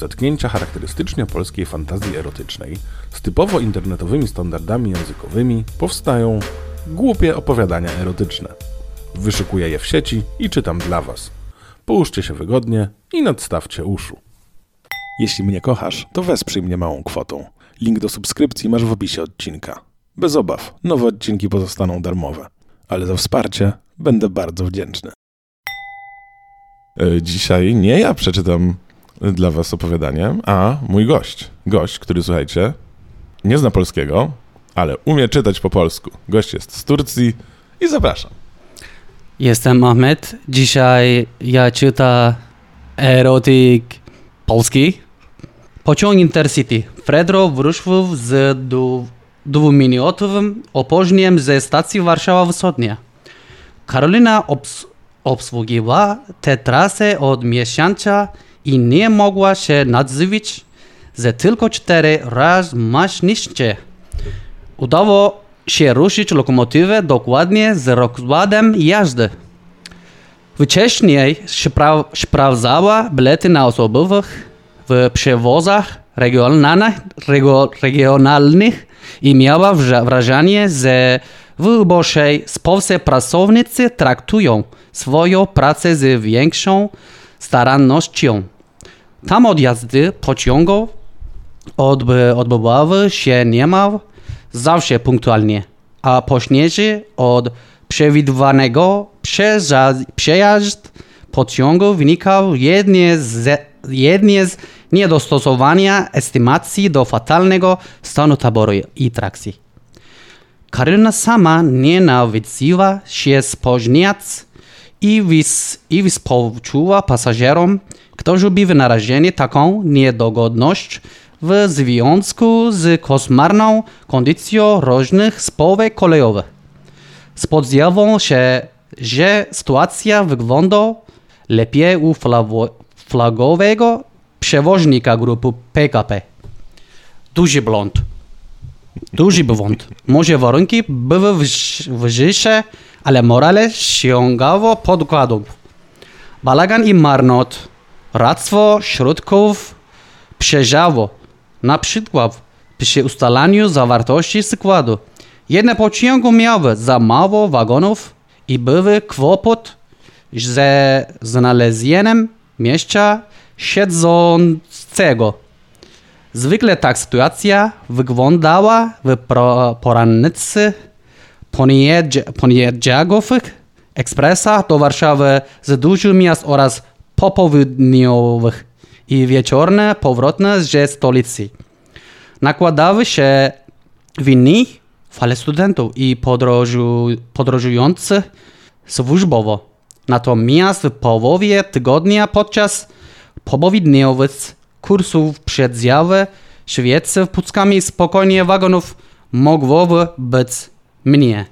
zetknięcia charakterystycznie polskiej fantazji erotycznej z typowo internetowymi standardami językowymi powstają głupie opowiadania erotyczne. Wyszukuję je w sieci i czytam dla Was. Połóżcie się wygodnie i nadstawcie uszu. Jeśli mnie kochasz, to wesprzyj mnie małą kwotą. Link do subskrypcji masz w opisie odcinka. Bez obaw, nowe odcinki pozostaną darmowe, ale za wsparcie będę bardzo wdzięczny. E, Dzisiaj nie ja przeczytam dla Was opowiadanie, a mój gość. Gość, który słuchajcie, nie zna polskiego, ale umie czytać po polsku. Gość jest z Turcji i zapraszam. Jestem Ahmed. Dzisiaj ja czytam erotyk polski. Pociąg Intercity. Fredro wrócił z dwuminutowym opóźnieniem ze stacji Warszawa Wschodnia. Karolina obs- obsługiwała tę trasę od miesiąca i nie mogła się nadziwić, że tylko cztery razy maszniście. Udało się ruszyć lokomotywę dokładnie z rozkładem jazdy. Wcześniej spra- sprawdzała bilety na osobowych w przewozach regionalnych, regionalnych i miała wrażenie, że w uboższej Polsce pracownicy traktują swoją pracę z większą starannością. Tam odjazdy pociągów odby, odbywały się niemal zawsze punktualnie, a po śnieży od przewidywanego przeja- przejazd pociągu wynikał jedynie z, jedynie z niedostosowania estymacji do fatalnego stanu taboru i trakcji. Karolina sama nienawidziła się spóźniać i, wys, i współczuła pasażerom, którzy byli narażeni taką niedogodność w związku z koszmarną kondycją różnych spółek kolejowych. Spodziewał się, że sytuacja wygląda lepiej u flagowego przewoźnika grupy PKP. Duży błąd. Duży błąd. Może warunki były wyż- wyższe, ale morale sięgało podkładów. Balagan i marnot, ractwo środków przeżało. Na przykład przy ustalaniu zawartości składu. Jedne pociągu miały za mało wagonów i były kłopot ze znalezieniem miejsca siedzącego. Zwykle tak sytuacja wyglądała w porannicy poniedziałkowych ekspresach do Warszawy z dużych miast oraz popołudniowych i wieczorne powrotne ze stolicy. Nakładały się winni fale studentów i podróżu, podróżujących służbowo. Natomiast w połowie tygodnia podczas popołudniowych kursów przedziały świece puckami spokojnie wagonów mogłoby być mniej.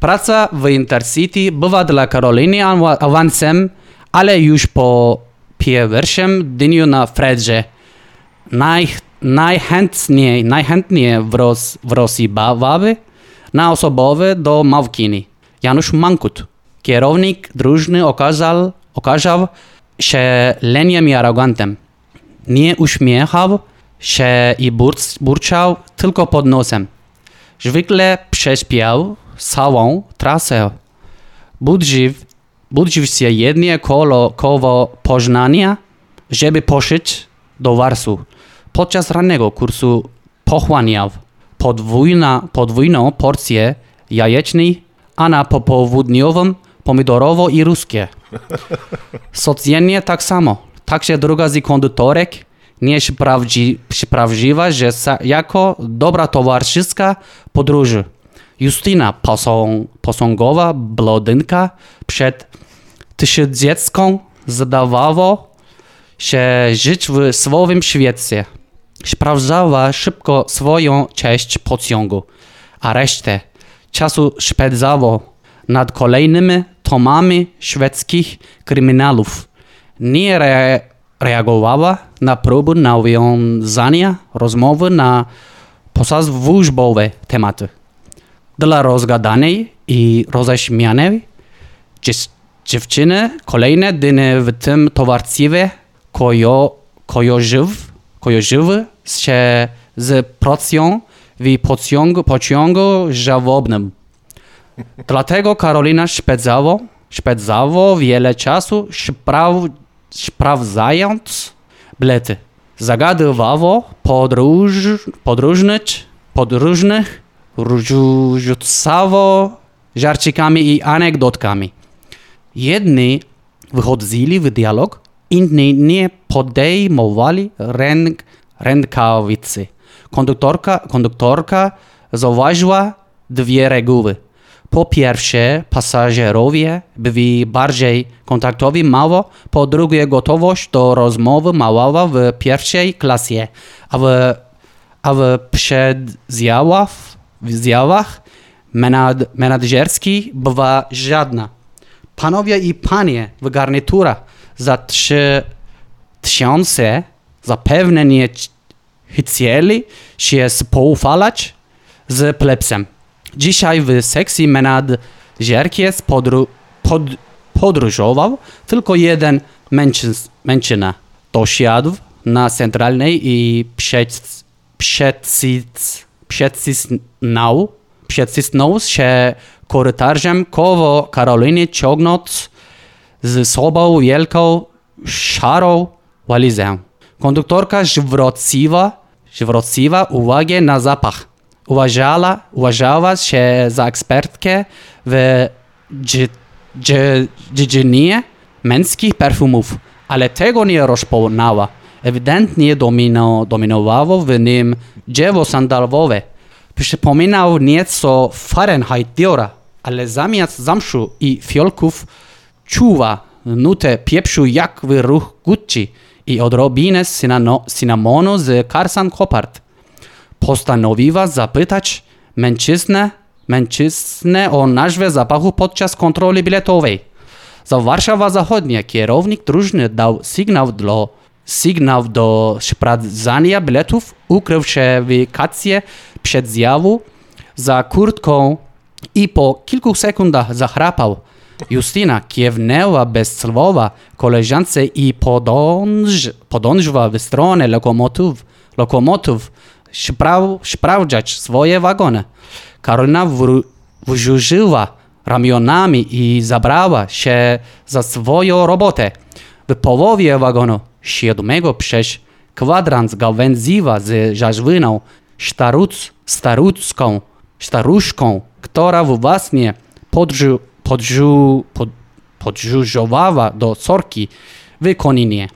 Praca w Intercity była dla Karoliny awa- awansem, ale już po pierwszym dniu na Fredrze naj, najchętniej, najchętniej w, Ros, w Rosji bawały na osobowe do Małkini. Janusz Mankut, kierownik drużyny, okazał, okazał się leniem i arogantem. Nie uśmiechał się i burc, burczał tylko pod nosem. Zwykle prześpiał całą trasę. Budził, budził się jednie kolo, koło Poznania, żeby poszedł do Warsu. Podczas rannego kursu pochłaniał podwójna, podwójną porcję jajecznej, a na popołudniową pomidorowo i ruskie. Codziennie tak samo. Także druga z konduktorek nie sprawdzi, sprawdziła, że jako dobra towarzyska podróży. Justyna posąg, posągowa blondynka przed tysiącdziecką zdawało się żyć w swoim świecie. Sprawdzała szybko swoją część pociągu, a resztę czasu spędzało nad kolejnymi tomami szwedzkich kryminalów. Nie re reagowała na próby nawiązania rozmowy na posadzwóżbowe tematy. Dla rozgadanej i roześmianej dziew- dziewczyny kolejne dni w tym towarzystwie kojo kojarzył, kojarzył się z pracą w pociągu, pociągu żałobnym. Dlatego Karolina spędzała wiele czasu spraw, sprawdzając bilety. Zagadywała podróż, podróżnych, podróżnych, rzucała żarcikami i anegdotkami. Jedni wychodzili w dialog, inni nie podejmowali ręk, rękawicy. Konduktorka, konduktorka zauważyła dwie reguły. Po pierwsze, pasażerowie byli bardziej kontaktowi mało, po drugie, gotowość do rozmowy mała w pierwszej klasie, a w, a w przedzjałach, w zjawach menad, menadżerskich bywa żadna. Panowie i panie w garniturach za trzy tysiące zapewne nie chcieli się spoufalać z plebsem. Dzisiaj w sekcji menadżerki podru, pod, podróżował tylko jeden mężczyzn, mężczyzna. Dosiadł na centralnej i przed, przedcisnął, przedcisnął się korytarzem koło Karoliny ciągnąc z sobą wielką szarą walizę. Konduktorka zwróciła, zwróciła uwagę na zapach. Uważała, uważała się za ekspertkę w dziedzinie męskich perfumów, ale tego nie rozpoznała. Ewidentnie domino, dominowało w nim dzieło sandalowe. Przypominał nieco Fahrenheit Diora, ale zamiast zamszu i fiolków czuwa nutę pieprzu jak w ruch Gucci i odrobinę cynamonu z Karsan Kopart. Postanowiła zapytać mężczyznę, mężczyznę o nazwę zapachu podczas kontroli biletowej. Za Warszawa Zachodnia kierownik drużyny dał sygnał do, sygnał do sprawdzania biletów, ukrył kacie przed zjawu za kurtką i po kilku sekundach zachrapał. Justyna kiewnęła bez słowa koleżance i podąż, podążyła w stronę lokomotyw, lokomotyw spraw, sprawdzać swoje wagony. Karolina wyrzuciła ramionami i zabrała się za swoją robotę. W połowie wagonu siódmego przez kwadrans gałęziła z żarzwiną staruc, starucką, staruszką, która właśnie podrzu, podrzu, pod, podrzużowała do sorki w Koninie.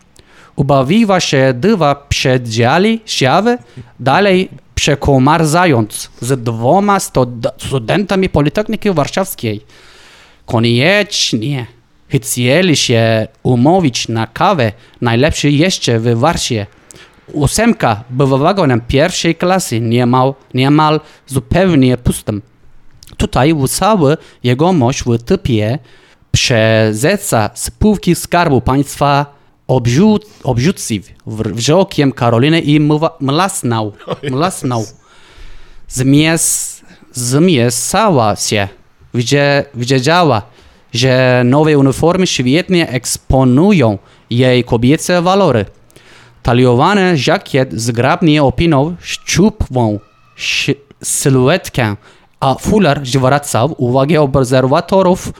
Ubawiła się dwa przedziali siawy, dalej przekomarzając z dwoma studentami Politechniki Warszawskiej. Koniecznie chcieli się umówić na kawę, najlepszy jeszcze w Warszawie. Ósemka była wagonem pierwszej klasy, niemal, niemal zupełnie pustym. Tutaj cały jegomość w typie przezeca spółki Skarbu Państwa obrzut, obrzucił wzrokiem Karoliny i mlasnął. mlasnął. Zmies, zmiesała się. Wiedziała, że nowe uniformy świetnie eksponują jej kobiece walory. Taliowany żakiet zgrabnie opinał szczupłą sylwetkę, a fular zwracał uwagę obserwatorów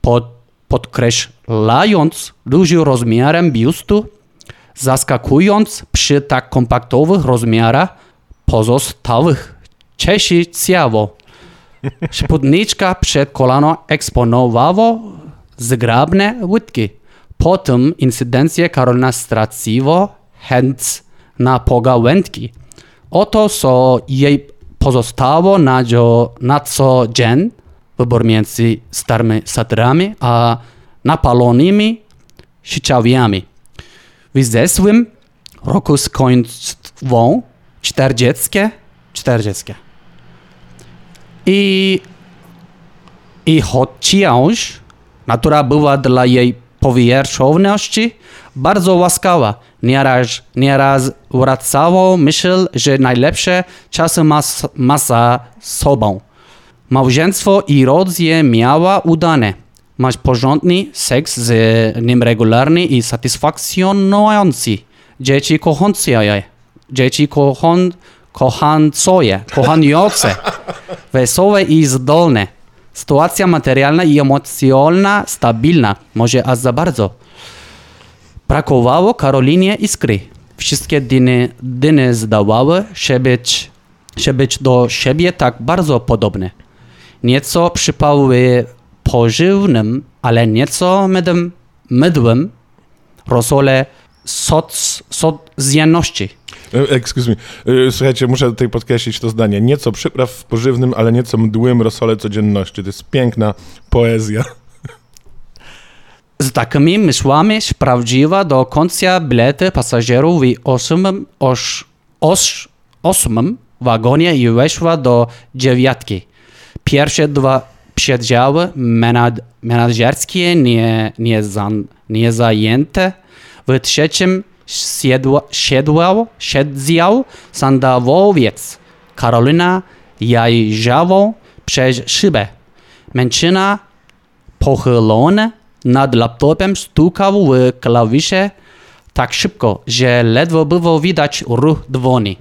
pod, podkreślając duży rozmiarem biustu, zaskakując przy tak kompaktowych rozmiarach pozostałych Czesi ciało. Spódniczka przed kolano eksponowała zgrabne łydki. Po tym incydencie Karolina straciła chęć na pogawędki. Oto co jej pozostało na, na co dzień wybór między starymi satyrami a napalonymi sieciawiami. W zeszłym roku skończył 40, 40. I, i chociaż natura była dla jej powierzchowności bardzo łaskawa, nieraz, nieraz wracało myśl, że najlepsze czasy ma, ma za sobą. Małżeństwo i rodzje miała udane. Masz porządny seks z nim regularny i satysfakcjonujący. dzieci kochające, dzieci kochon, kochające, kochające, wesołe i zdolne. Sytuacja materialna i emocjonalna stabilna, może aż za bardzo. Brakowało Karolinie iskry. Wszystkie dni, dni zdawały się być, się być do siebie tak bardzo podobne. Nieco przypały pożywnym, ale nieco mydłym, mydłym rosole soc, socjalności. E, Excuse me. E, Słuchajcie, muszę tutaj podkreślić to zdanie. Nieco przypraw pożywnym, ale nieco mdłym rosole codzienności. To jest piękna poezja. Z takimi myślami sprawdziła do końca bilety pasażerów w ósmym, oś, oś, ósmym wagonie i weszła do dziewiatki. Pierwsze dwa przedziały menad, menadżerskie nie, nie, zan, nie zajęte. W trzecim siedła, siedział sandałowiec. Karolina jajrzała przez szybę. Mężczyzna pochylony nad laptopem stukał w klawisze tak szybko, że ledwo było widać ruch dzwoni.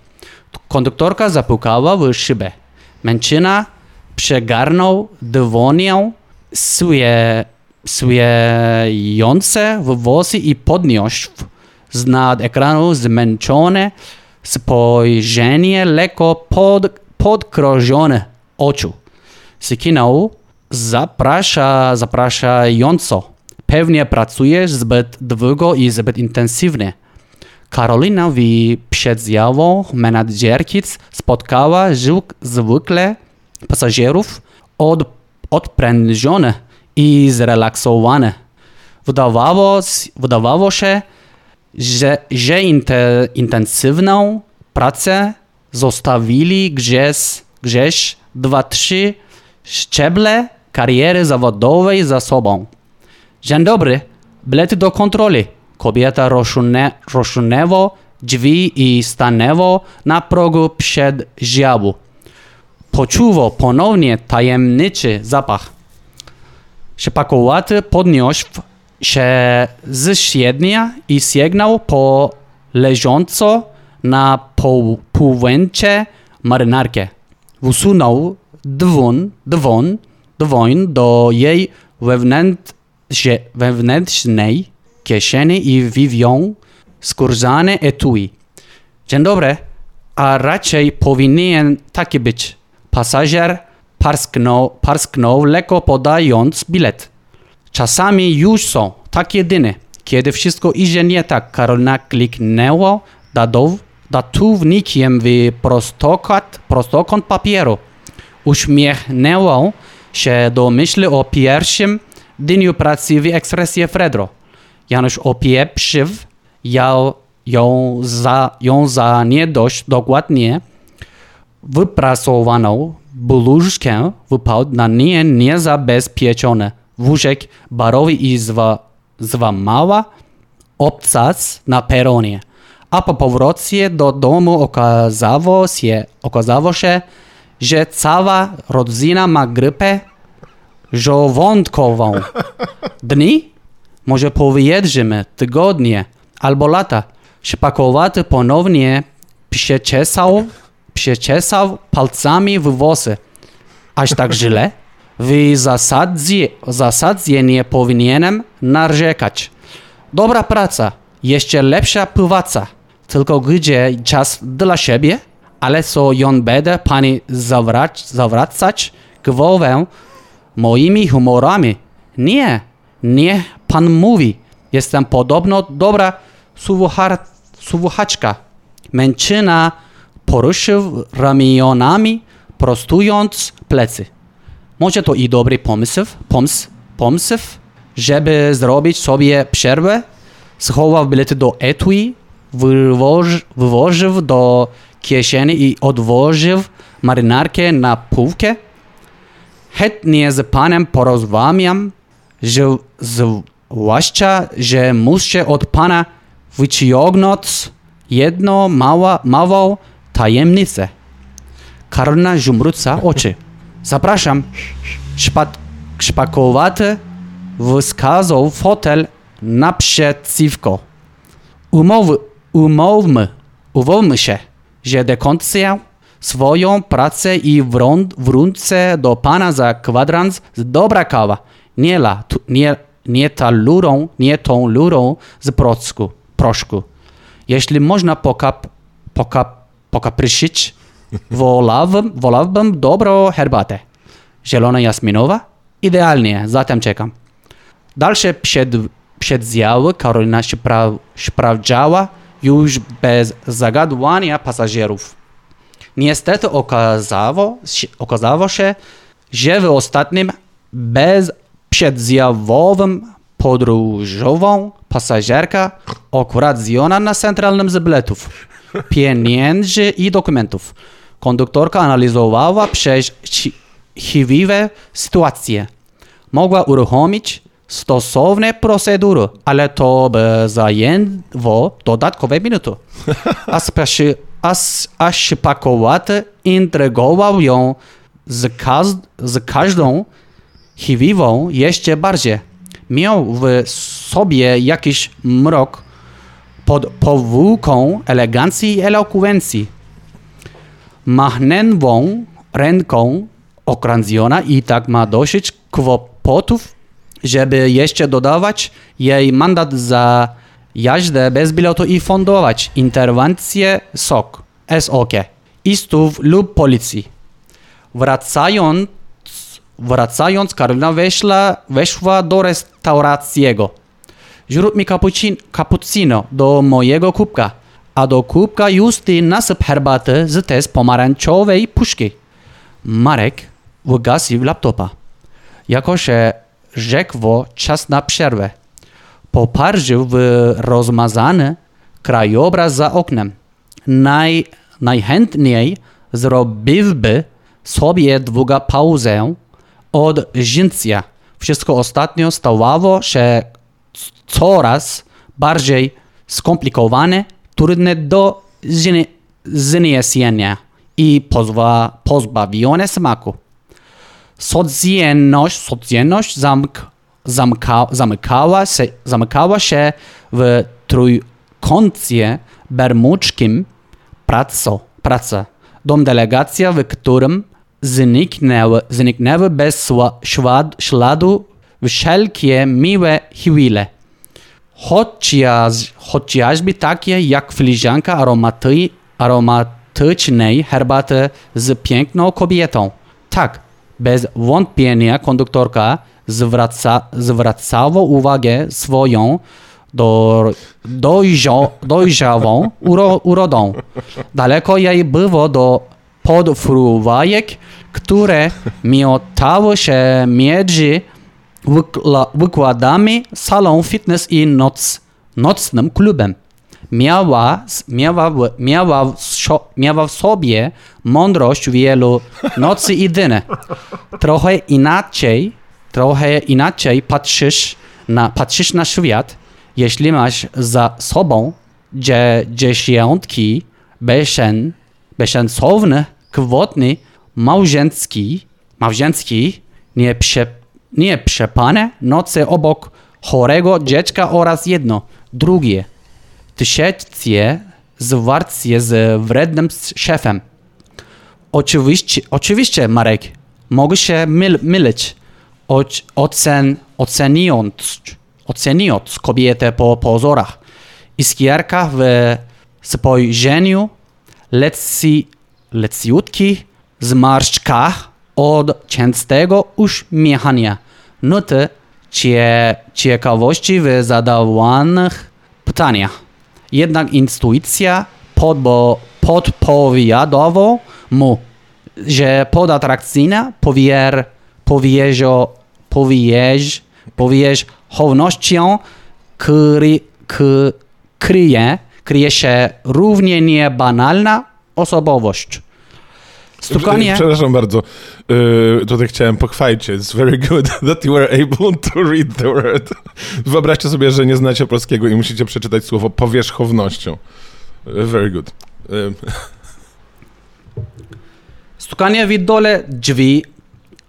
Konduktorka zapukała w szybę. Mężczyzna przegarnął dzwonię swoje, swiejące włosy i podniósł z nad ekranu zmęczone spojrzenie lekko pod, podkrążone oczu. Sykinał zaprasza, zapraszająco. Pewnie pracujesz zbyt długo i zbyt intensywnie. Karolina w przedziału menadżerkic spotkała żuk zwykle pasażerów od, odprężonych i zrelaksowanych. Wydawało, wydawało się, że, że inte, intensywną pracę zostawili gdzieś, gdzieś dwa, trzy szczeble kariery zawodowej za sobą. Dzień dobry, bilety do kontroli. Kobieta rozsunę, rozsunęła drzwi i stanęła na progu przedziału. Poczuwał ponownie tajemniczy zapach. Szepakowaty podniósł się z siednia i sięgnął po leżąco na pół, półwęcie marynarkę. Usunął dwon, dwon, dwoń do jej wewnętrze, wewnętrznej kieszeni i wyjął skórzane etui. Dzień dobry, a raczej powinien taki być. Pasażer parsknął, parsknął lekko podając bilet. Czasami już są takie dni, kiedy wszystko idzie nie tak. Karolina kliknęła dadow, datownikiem w prostokąt, prostokąt papieru. Uśmiechnęła się do myśli o pierwszym dniu pracy w ekspresie Fredro. Janusz opieprzył ją, ją, za, ją za nie dość dokładnie wypracowaną bluzkę wypadł na nie niezabezpieczony wózek barowy i zwa, złamała obcas na peronie. A po powrocie do domu okazało się, okazało się, że cała rodzina ma grypę żołądkową. Dni? Może powiedzmy tygodnie albo lata. Szpakowaty ponownie przeczesał, przeczesał palcami w włosy. Aż tak źle? W zasadzie, zasadzie nie powinienem narzekać. Dobra praca, jeszcze lepsza pływaca. Tylko gdzie czas dla siebie? Ale co ją będę pani zawracać, zawracać głowę moimi humorami? Nie, nie pan mówi. Jestem podobno dobra słuchaczka. Mężczyzna poruszył ramionami, prostując plecy. Może to i dobry pomysł, pomysł, pomysł, żeby zrobić sobie przerwę. Schował bilety do etui, wywoż, wyłożył do kieszeni i odłożył marynarkę na półkę. Chętnie z panem porozmawiam, że zwłaszcza, że muszę od pana wyciągnąć jedną mała, małą tajemnicę. Karolina żumruca oczy. Zapraszam. Szpat, szpakowaty wskazał fotel naprzeciwko. Umowy, Umówmy, umówmy się, że do końca swoją pracę i wrą- wrócę do pana za kwadrans z dobra kawa. Nie, la, tu, nie, nie ta lurą, nie tą lurą z proszku. proszku. Jeśli można pokap, pokap, pokapryszyć, wolałbym, wolałbym dobrą herbatę. Zielona jasminowa? Idealnie, zatem czekam. Dalsze przed, przedzjały Karolina spra, sprawdzała już bez zagadywania pasażerów. Niestety okazało, okazało się, że w ostatnim bezprzedzjawowym podróżową pasażerka okuracjona na centralnym z biletów, pieniędzy i dokumentów. Konduktorka analizowała przez chwiejliwe sytuacje. Mogła uruchomić stosowne procedury, ale to by zajęło dodatkowe minuty. A, spaszy, a, s- a szpakowaty intrygował ją z, kaz, z każdą chwiewą jeszcze bardziej. Miał w sobie jakiś mrok pod powłóką elegancji i elokwencji. Machnęwą ręką okrążona i tak ma dosyć kłopotów, żeby jeszcze dodawać jej mandat za jazdę bez biletu i fundować interwencję SOK, SOK, istów lub policji. Wracając, wracając Karolina weszła, weszła do restauracyjego. Zrób mi cappuccin- cappuccino do mojego kubka, a do kubka Justy nasyp herbaty z test pomarańczowej puszki. Marek wygasił laptopa. Jako się rzekło czas na przerwę. Poparzył w rozmazany krajobraz za oknem. Naj, najchętniej zrobiłby sobie długa pauzę od życia. Wszystko ostatnio stawało się coraz bardziej skomplikowane, trudne do znie- zniesienia i pozwa, pozbawione smaku. Codzienność, codzienność zamk, zamka, zamykała, się, zamykała się w trójkącie bermudzkim praco, praca. Dom delegacja, w którym zniknęły, zniknęły bez śladu wszelkie miłe chwile. Chociaż, chociażby takie jak filiżanka aromaty, aromatycznej herbaty z piękną kobietą. Tak, bez wątpienia konduktorka zwraca, zwracała uwagę swoją do, dojrzą, dojrzałą uro, urodą. Daleko jej było do podfruwajek, które miotały się między wykla, wykładami salą fitness i noc, nocnym klubem. Miała, miała, miała, miała w sobie mądrość wielu nocy i dni. Trochę inaczej, trochę inaczej patrzysz na, patrzysz na świat, jeśli masz za sobą dzie, dziesiątki bezsen, bezsensownych kwotny małżeński, małżeński nieprze, nieprzepane noce obok chorego dziecka oraz jedno, drugie. Tysiące zwarcie z wrednym szefem. Oczywiście, oczywiście, Marek, mogę się myl, mylić. Oc, ocen, oceniając, oceniając kobietę po pozorach. Iskierka w spojrzeniu, leci, leciutki zmarszczkach od częstego uśmiechania. Nuty cie, ciekawości w zadawanych pytaniach. Jednak intuicja podbo, podpowiadała mu, że podatrakcyjna powier, powierzo, powierz, powierzchownością kry, k, kryje, kryje się równie niebanalna osobowość. Stukanie... Przepraszam bardzo. Yy, tutaj chciałem pochwalić. It's very good that you were able to read the word. Wyobraźcie sobie, że nie znacie polskiego i musicie przeczytać słowo powierzchownością. Yy, Very good. Yy, Stukanie w dole drzwi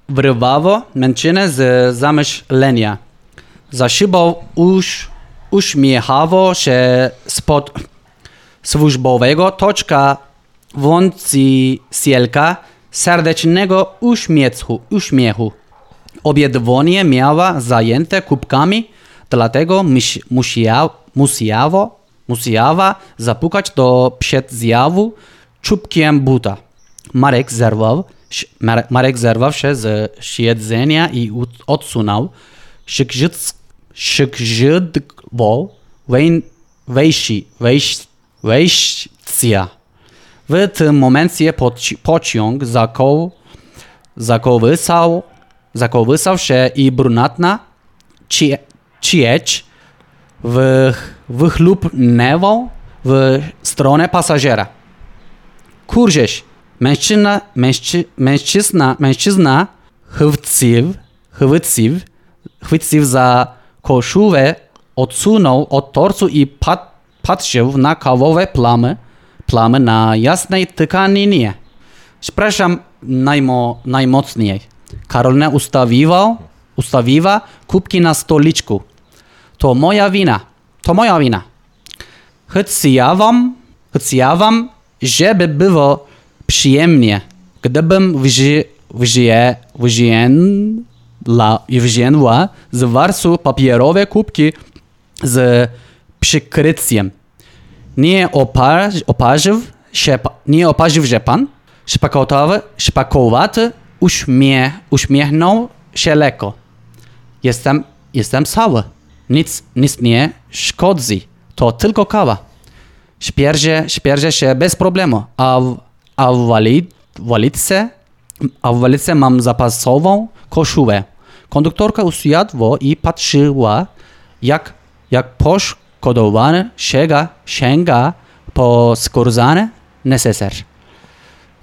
wyrwało mężczyznę z zamyślenia. Za szybą uś, uśmiechało się spod, służbowego toczka wącicielka serdecznego uśmiechu, uśmiechu. Obydwoje miała zajęte kubkami, dlatego musi- musiała, musiała, musiała zapukać do przedzjawu czubkiem buta. Marek zerwał, Marek- zerwał się z siedzenia i odsunął. Szykrzydło wej- wejści, wejść, wejścia. W tym momencie poci- pociąg zakoł, zakołysał, zakołysał się i brunatna cie- cieć w, wychlupnęła w stronę pasażera. Kurześ, mężczyzna, mężczy, mężczyzna, mężczyzna chwycił, chwycił, chwycił za koszulę, odsunął od torcu i pat, patrzył na kawowe plamy, plamy na jasnej tykaninie. Przepraszam najmo, najmocniej. Karolina ustawiła, ustawiła kubki na stoliczku. To moja wina. To moja wina. Chciałam, chciałam, żeby było przyjemnie, gdybym wzi, wzię, wzięła, wzięła z warsu papierowe kubki z przykryciem. Nie oparz, oparzył się, nie oparzył się pan? Szpakowaty, szpakowaty uśmiech, uśmiechnął się lekko. Jestem, jestem cały. Nic, nic nie szkodzi. To tylko kawa. Śpierzę, śpierzę się bez problemu. A w, a w wali- walizce, a w walizce mam zapasową koszulę. Konduktorka usiadła i patrzyła, jak, jak poszkodowany sięga, sięga po skórzany neseser.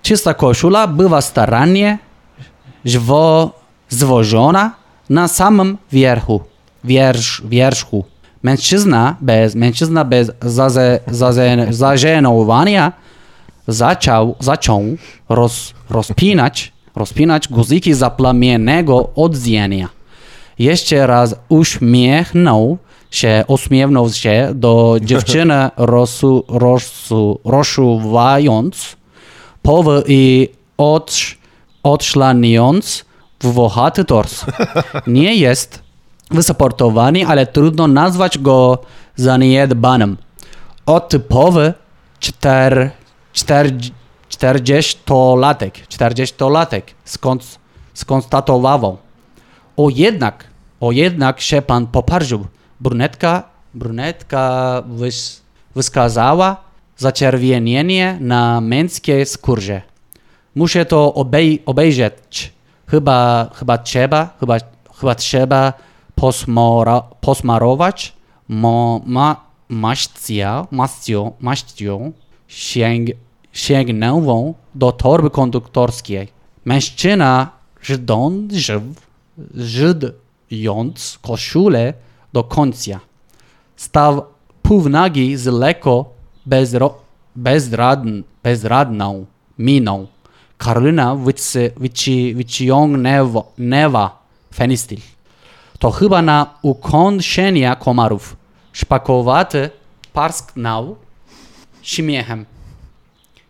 Czysta koszula była starannie zwo, zwożona na samym wierchu. Wiersz, wierzchu. Mężczyzna bez, mężczyzna bez zaze, zaze, zażenowania zaczął, zaczął roz, rozpinać, rozpinać guziki zaplamiennego odzienia. Jeszcze raz uśmiechnął się, uśmiechnął się do dziewczyny rosu, rosu, rozsuwając poły i odsz, odszlaniając włochaty tors. Nie jest wysportowany, ale trudno nazwać go zaniedbanym. O typowy czter, czter, 40-latek, 40-latek skąd, skonstatował. O jednak, o jednak się pan poparzył. Brunetka, brunetka wys, wyskazała zaczerwienienie na męskiej skórze. Muszę to obej, obejrzeć. Chyba, chyba trzeba, chyba, chyba trzeba posmora, posmarować mo, ma, maścia, maścią, maścią sięg, sięgnęłą do torby konduktorskiej. Mężczyzna żydążył, żydując koszulę do końca. Stał półnagi z lekko bezro, bezradn, bezradną miną. Karolina wyciągnęła fenistil. To chyba na ukończenie komarów. Szpakowaty parsknął śmiechem.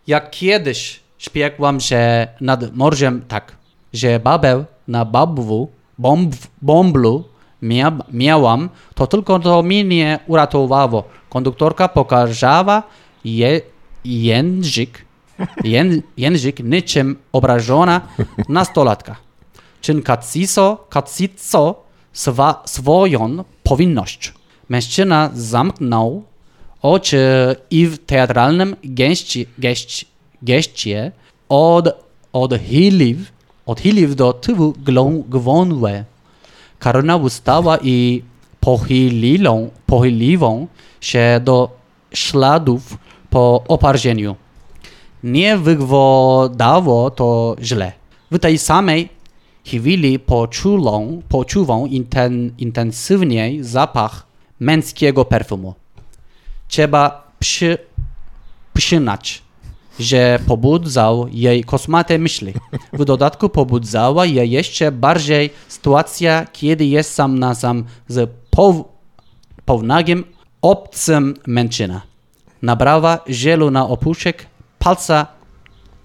Jak kiedyś śpiegłam się nad morzem tak, że babę na babwu, bomb, bomblu mia, miałam, to tylko to mnie nie uratowało. Konduktorka pokazała je, język, ję, język niczym obrażona nastolatka. Czyn kaciso, kacico swa, swoją powinność. Mężczyzna zamknął oczy i w teatralnym geście, geście, geście od, odchylił, odchylił do tyłu głowę. Karolina ustała i pochyliła, pochyliła się do śladów po oparzeniu. Nie wyglądało to źle. W tej samej chwili poczułą, poczuwą inten, intensywniej zapach męskiego perfumu. Trzeba przy, przyznać, że pobudzał jej kosmate myśli. W dodatku pobudzała je jeszcze bardziej sytuacja, kiedy jest sam na sam z pow, pownagim obcym mężczyzną. nabrała żelu na opuszek palca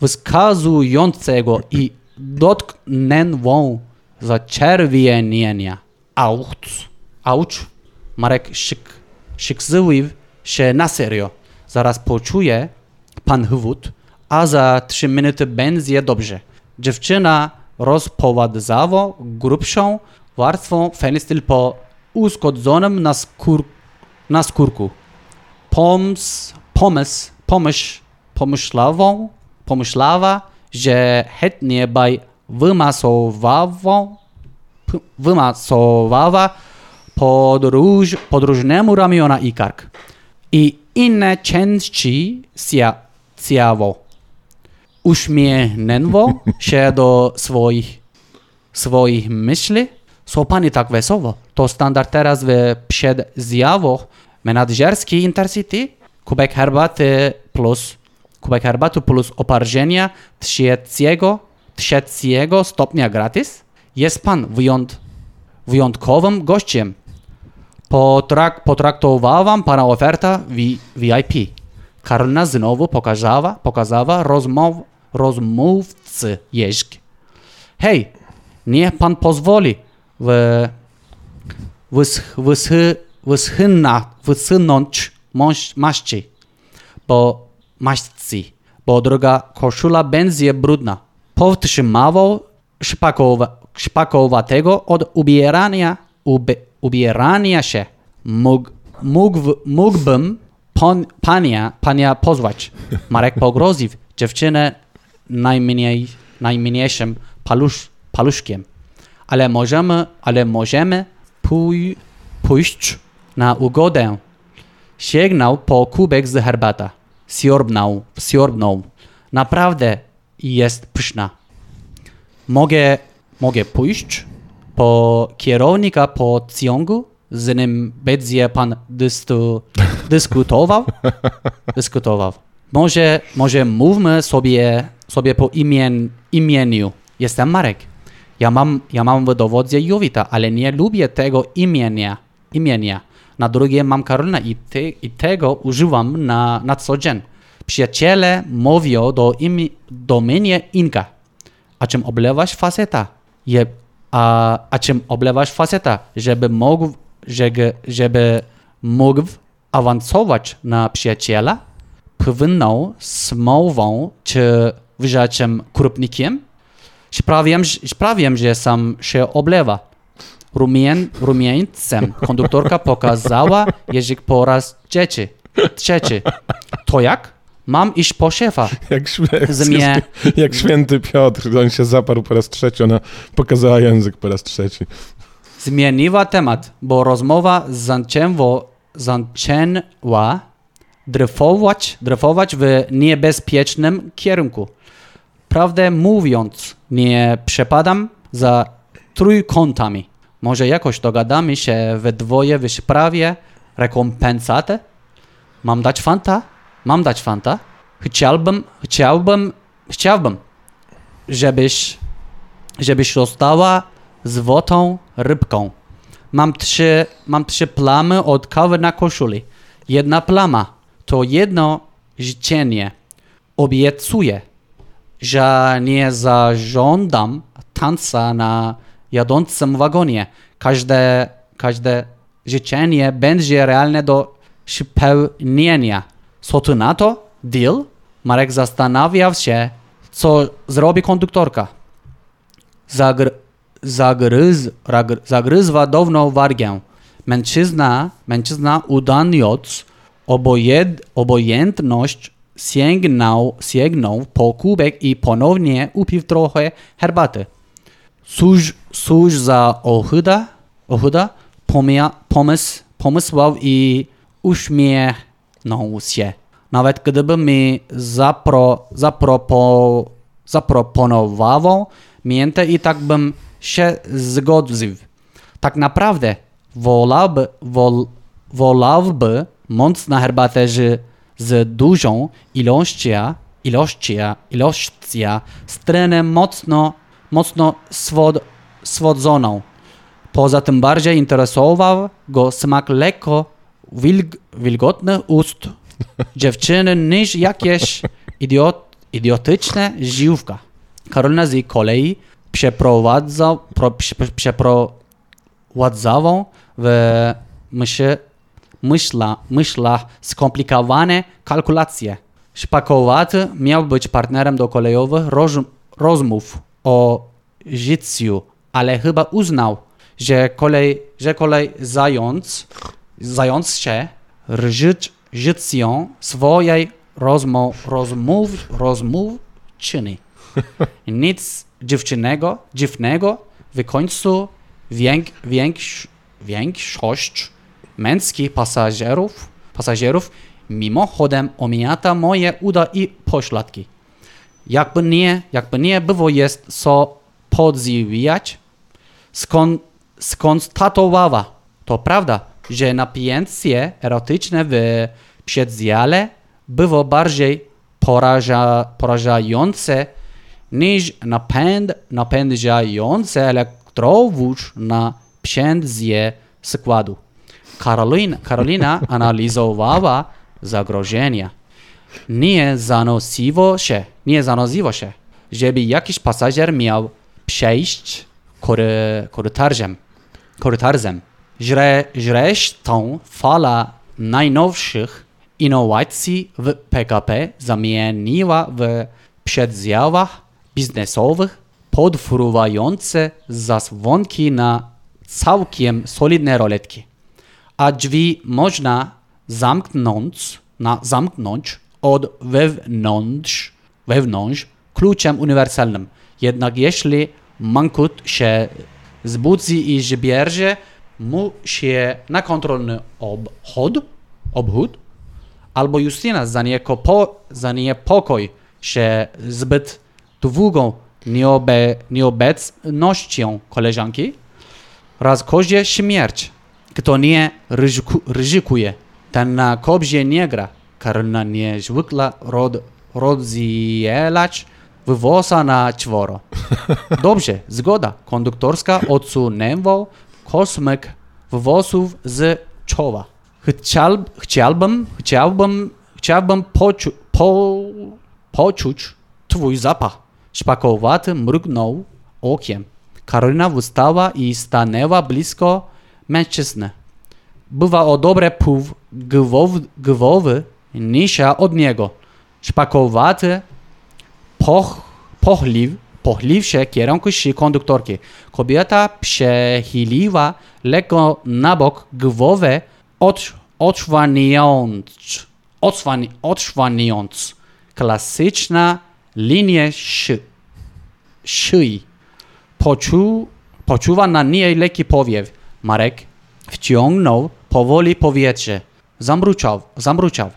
wskazującego i dotknęło zaczerwienienia. Auć, auć, Marek szyk, szykzył się na serio. Zaraz poczuje pan chwód, a za trzy minuty będzie dobrze. Dziewczyna rozprowadzała grubszą warstwą fenystyl po uszkodzonym na, skór, na skórku. Poms, pomysł, pomyśl, pomyślawą, pomyślała, że chętnie by wymasowała, wymasowała podróż, podróżnemu ramiona i kark i inne części cia- ciała. Uśmiechnęło się do swoich, swoich myśli. Co pani tak wesoło? To standard teraz w przedzjawach menadżerskiej Intercity. Kubek herbaty plus kubek herbaty plus oparzenia trzeciego, trzeciego stopnia gratis. Jest pan wyjąt, wyjątkowym gościem. Potrak, potraktowałam pana oferta VIP. Karolina znowu pokazała, pokazała rozmow, rozmówcy jeźdź. Hej, niech pan pozwoli w, wys, wysy, wyschyna, wyschnąć mąż- maści, bo maści, bo druga koszula będzie brudna. Powstrzymał szpakowa, szpakowatego od ubierania, ube, ubierania się. Mógł, mógł, mógłbym pan, pania, pania pozwać. Marek pogroził dziewczynę najmniej, najmniejszym palusz, paluszkiem. Ale możemy, ale możemy pój, pójść na ugodę. Sięgnął po kubek z herbata. Siorbnął, siorbnął. Naprawdę jest pyszna. Mogę, mogę pójść po kierownika pociągu, z nim będzie pan dystu, dyskutował? Dyskutował. Może, może mówmy sobie, sobie po imien, imieniu. Jestem Marek. Ja mam, ja mam w dowodzie Jowita, ale nie lubię tego imienia. imienia. Na drugie mam Karolina i, te, i tego używam na, na co dzień. Przyjaciele mówią do, imi, do mnie Inka. A czym oblewasz faceta? Je, a, a czym oblewasz faceta? Żeby mógł, żeby, żeby mógł awansować na przyjaciela? Powinną smową czy wyżaczym krupnikiem? Sprawiam, że- sprawiam, że sam się oblewa. Rumien, rumieńcem konduktorka pokazała język po raz trzeci. trzeci. To jak? Mam iść po szefa. Jak, Zmie- jak święty Piotr, on się zaparł po raz trzeci, ona pokazała język po raz trzeci. Zmieniła temat, bo rozmowa zaczęła, zaczęła dryfować, dryfować w niebezpiecznym kierunku. Prawdę mówiąc, nie przepadam za trójkątami. Może jakoś dogadamy się we dwoje w sprawie rekompensaty? Mam dać fanta? Mam dać fanta? Chciałbym, chciałbym, chciałbym, żebyś żebyś została złotą rybką. Mam trzy, mam trzy plamy od kawy na koszuli. Jedna plama to jedno życzenie. Obiecuję, że nie zażądam tańca na jadącym wagonie. Każde, każde życzenie będzie realne do spełnienia. Co na to? Deal? Marek zastanawiał się, co zrobi konduktorka. Zagr, zagryz, zagryzła dawną wargę. Mężczyzna, mężczyzna udając obojed, obojętność sięgnął, sięgnął po kubek i ponownie upił trochę herbaty. Cóż, cóż za ohyda, ohyda pomia, pomysł, pomysłał i uśmiechnął się. Nawet gdyby mi zapro, zapropo, zaproponował miętę i tak bym się zgodził. Tak naprawdę wolałby, wol, wolałby mocna herbatę z, z dużą ilością, ilością, ilością strenem mocno, mocno swod, swodzoną. Poza tym bardziej interesował go smak lekko wilg, wilgotnych ust dziewczyny niż jakieś idiot, idiotyczne ziówka. Karolina z kolei przeprowadza, pro, prze, przeprowadzała w myśl, myśla, myślach skomplikowane kalkulacje. Szpakowaty miał być partnerem do kolejowych roz, rozmów o życiu, ale chyba uznał, że kolej, że kolej zając, zając się żyć, życiem swojej rozmów, rozmów czyni. Nic dziewczynego, dziwnego w końcu więk, większ, większość męskich pasażerów, pasażerów mimochodem omijata moje uda i pośladki. Jakby nie, jakby nie było jest co podziwiać, skon, skonstatowała. To prawda, że napięcie erotyczne w przedziale było bardziej poraża, porażające niż napęd, napędzający elektrowóz na pędzie składu. Karolina, Karolina analizowała zagrożenia. Nie zanosiło się, nie zanosiło się, żeby jakiś pasażer miał przejść kory, korytarzem. korytarzem. Zre, zresztą fala najnowszych innowacji w PKP zamieniła w przedziałach biznesowych podfruwające zasłonki na całkiem solidne roletki. A drzwi można zamknąć, na, zamknąć od wewnątrz, wewnątrz kluczem uniwersalnym. Jednak jeśli mankut się zbudzi i zbierze mu się na kontrolny obchód, obchód albo Justyna za, niekopo, za niepokój się zbyt długą nieobe, nieobecnością koleżanki, raz kozie śmierć. Kto nie ryzyku, ryzykuje, ten na kobzie nie gra. Karolina niezwykle rod, rozdzielać wywosa na czworo. Dobrze, zgoda. Konduktorska odsunęła kosmyk wywosów z czoła. Chciał, chciałbym, chciałbym, chciałbym poczu, po, poczuć twój zapach. Szpakowaty mrugnął okiem. Karolina wstała i stanęła blisko mężczyzny. Była o dobre pół głowy, niższa od niego. Szpakowaty poch, pochliw, pochliw się kierunku się konduktorki. Kobieta przechyliła lekko na bok głowę, od, odsłaniając, odsłani, klasyczna linia szy, szyi. Poczu, poczuwa na niej lekki powiew. Marek wciągnął powoli powietrze. Zamruczał, zamruczał.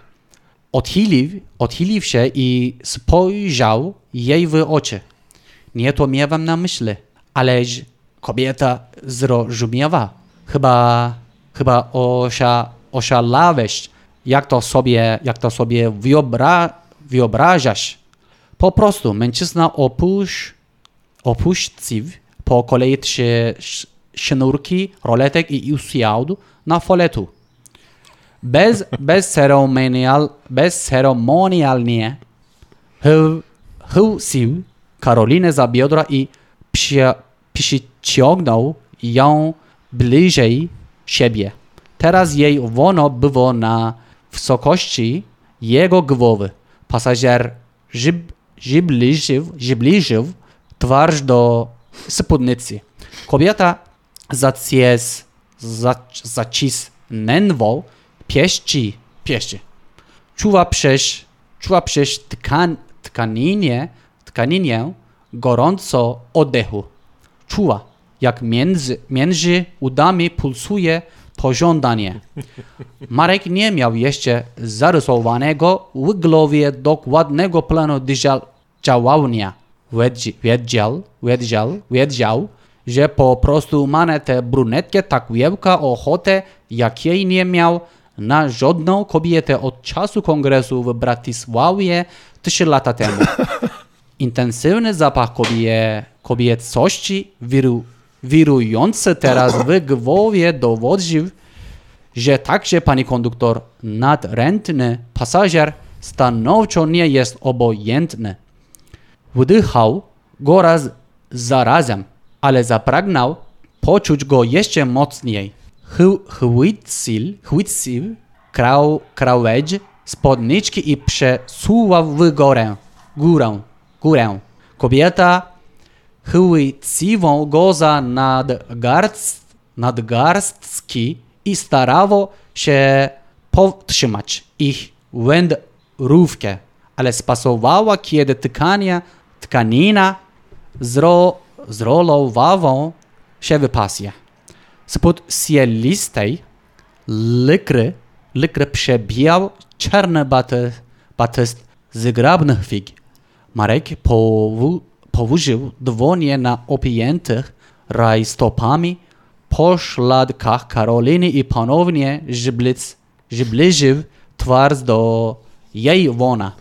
Odchylił, odchylił się i spojrzał jej w oczy. Nie to miałem na myśli, ależ kobieta zrozumiała. Chyba, chyba osza, oszalałeś, jak to sobie, jak to sobie wyobra, wyobrażasz. Po prostu mężczyzna opuś, opuścił po kolei trzy sznurki, roletek i usiadł na foletu. Bez, bez, ceremonial, bez ceremonialnie chyłsił Karolinę za biodra i przy, przyciągnął ją bliżej siebie. Teraz jej wono było na wysokości jego głowy. Pasażer zbliżył, zbliżył twarz do spódnicy. Kobieta zacies, zacisnęła pieści, pieści. Czuła przez, czuła przez tkan, tkaninie, tkaninie gorąco oddechu. Czuła, jak między, między udami pulsuje pożądanie. Marek nie miał jeszcze zarysowanego w głowie dokładnego planu działania. Wiedział, wiedział, wiedział, że po prostu ma tę brunetkę tak wielka ochotę, jakiej nie miał na żadną kobietę od czasu kongresu w Bratysławie trzy lata temu. Intensywny zapach kobie, kobiecości wiru, wirujący teraz w głowie dowodził, że także pani konduktor nadrętny pasażer stanowczo nie jest obojętny. Wdychał go raz zarazem, ale zapragnął poczuć go jeszcze mocniej. Chwycił, chwycił krał, krawędź spódniczki i przesuwał w górę, górę, górę. Kobieta chwyciła go za nadgarst, nadgarstki i starała się powstrzymać ich wędrówkę, ale spasowała, kiedy tkania, tkanina zro, zrolowała się w pasję. Spod sielistej likry, likry przebijał czarny baty, batyst zgrabnych fig. Marek powu, położył dłonie na opiętych rajstopami poszladkach Karoliny i ponownie zblic, zbliżył twarz do jej wona.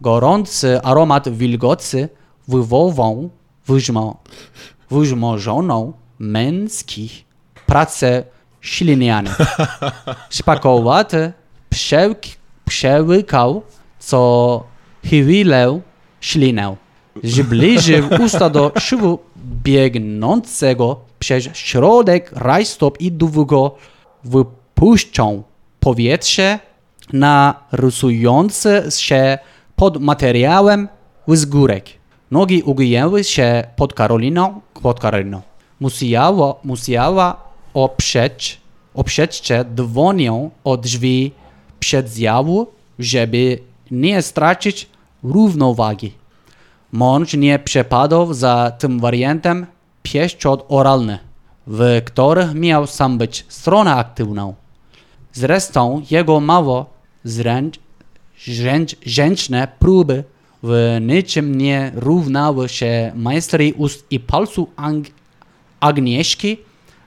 Gorący aromat wilgocy wywołał wyżmo, wyżmożoną męskich pracę śliniany. Szpakowaty przełk- przełykał co chwilę ślinę. Zbliżył usta do szybu biegnącego przez środek rajstop i długo wypuszczał powietrze na rysujący się pod materiałem wzgórek. Nogi ugięły się pod Karoliną, pod Karoliną. Musiała, musiała oprzeć, oprzeć się dłonią o drzwi przedziału, żeby nie stracić równowagi. Mąż nie przepadał za tym wariantem pieszczot oralny, w których miał sam być stroną aktywną. Zresztą jego mało zręcz, zręcz, zręczne próby w niczym nie równały się majstrej ust i palców Ang- Agnieszki,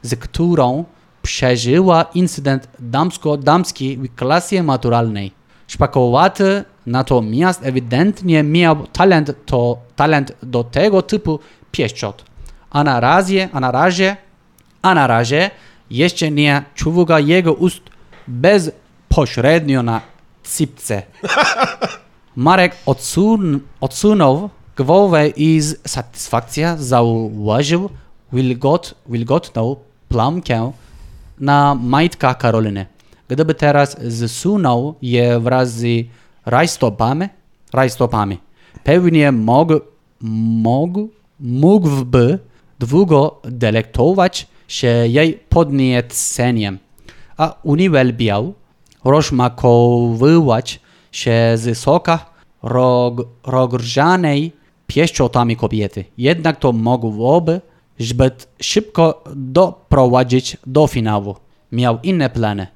z którą przeżyła incydent damsko-damski w klasie maturalnej. Szpakowaty natomiast ewidentnie miał talent, to, talent do tego typu pieszczot. A na razie, a na razie, a na razie jeszcze nie czuwa jego ust bezpośrednio na cipce. Marek odsun odsunął głowę i z satysfakcją zauważył wilgot, wilgotną plamkę na majtkach Karoliny. Gdyby teraz zsunął je wraz z rajstopami, rajstopami pewnie mógł, mógł, mógłby długo delektować się jej podnieceniem, a uwielbiał rozmakowywać się z soka rog, rozgrzanej pieszczotami kobiety. Jednak to mogłoby zbyt szybko doprowadzić do finału. Miał inne plany.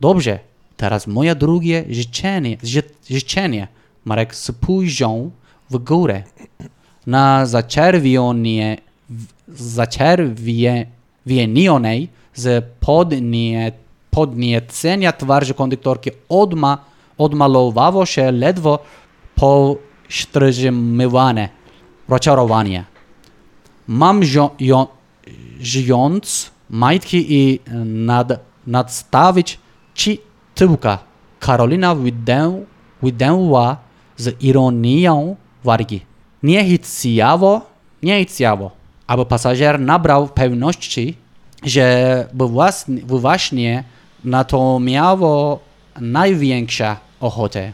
Dobrze, teraz moje drugie życzenie, ży, życzenie. Marek spojrzał w górę. Na zaczerwienie, zaczerwienionej z podnie, podniecenia twarzy konduktorki odma, odmalowało się ledwo powstrzymywane rozczarowanie. Mam żyjąc majtki i nad, nadstawić ci tyłka. Karolina wydę, wydęła z ironią wargi. Nie chciało, nie chciało, aby pasażer nabrał pewności, że właśnie, właśnie na to miało największa ochotę.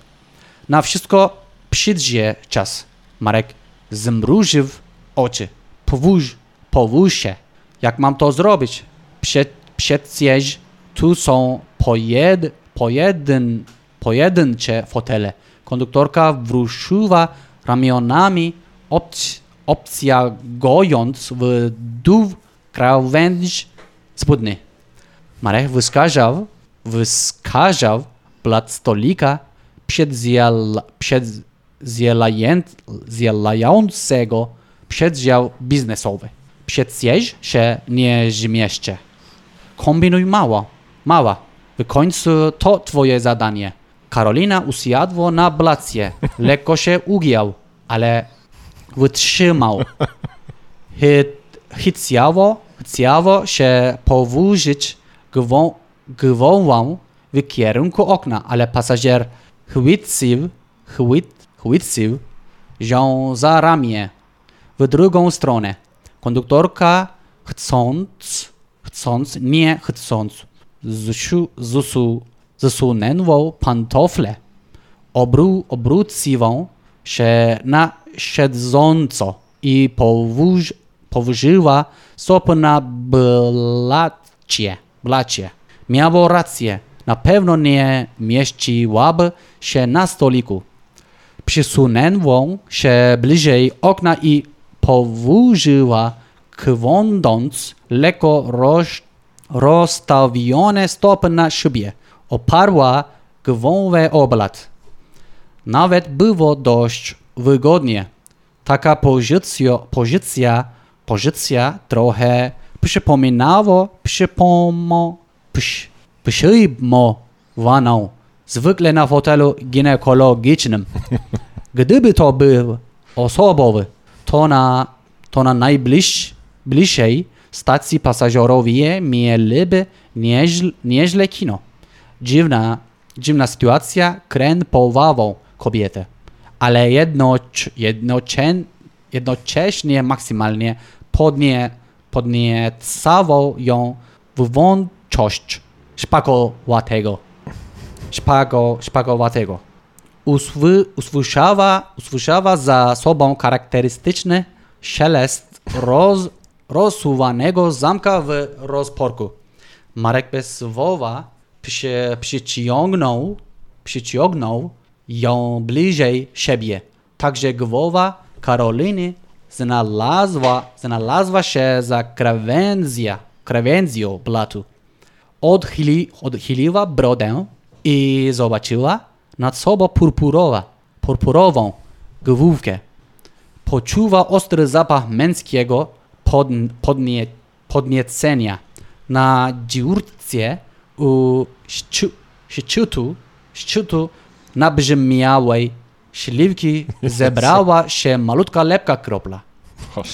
Na wszystko przyjdzie czas. Marek zmrużył oczy. Powóż, powóż się. Jak mam to zrobić? Przed, przecież tu są pojed, pojedyn, pojedyncze fotele. Konduktorka wruszyła ramionami, obc, obcjagując w dół krawędź spódni. Marek wskazał blat stolika przedzjela, przedzjelającego przedział biznesowy. Przecież się nie zmieszczę. Kombinuj mało, mała. W końcu to twoje zadanie. Karolina usiadła na blację. Lekko się ugiął, ale wytrzymał. Chciało, chciało się powrócić gwował w kierunku okna, ale pasażer chwycił, chwyt, chwycił ją za ramię w drugą stronę. Konduktorka chcąc, chcąc, nie chcąc, zsiu- zusu, zasunęła pantofle. Obru, obróciła się na siedząco i powóż, położyła stopę na blacie. blacie. Miała rację. Na pewno nie mieściłaby się na stoliku. Przysunęła się bliżej okna i położyła, kłądąc lekko roz, rozstawione stopy na szybie. Oparła głowę o blat. Nawet było dość wygodnie. Taka pozycja, pozycja, pozycja trochę przypominała przypomo, przy, przyjmowaną zwykle na fotelu ginekologicznym. Gdyby to był osobowy, to na, to na najbliższej bliższej stacji pasażerowie mieliby nieźle, nieźle kino. Dziwna, dziwna sytuacja krępowało kobietę, ale jednocz, jednocześnie, jednocześnie maksymalnie podnie, podniecało ją w wątczość szpakowatego. Szpago, szpakowatego. Usły, usłyszała, usłyszała za sobą charakterystyczny szelest roz, rozsuwanego zamka w rozporku. Marek bez słowa przy, przyciągnął, przyciągnął ją bliżej siebie. Także głowa Karoliny znalazła, znalazła się za krawędzia, krawędzią blatu. Odchyli, odchyliła brodę i zobaczyła nad sobą purpurowa, purpurową główkę. Poczuwa ostry zapach męskiego pod, podnie, podniecenia. Na dziurce u szczy, szczytu, szczytu nabrzmiałej śliwki zebrała się malutka lepka kropla.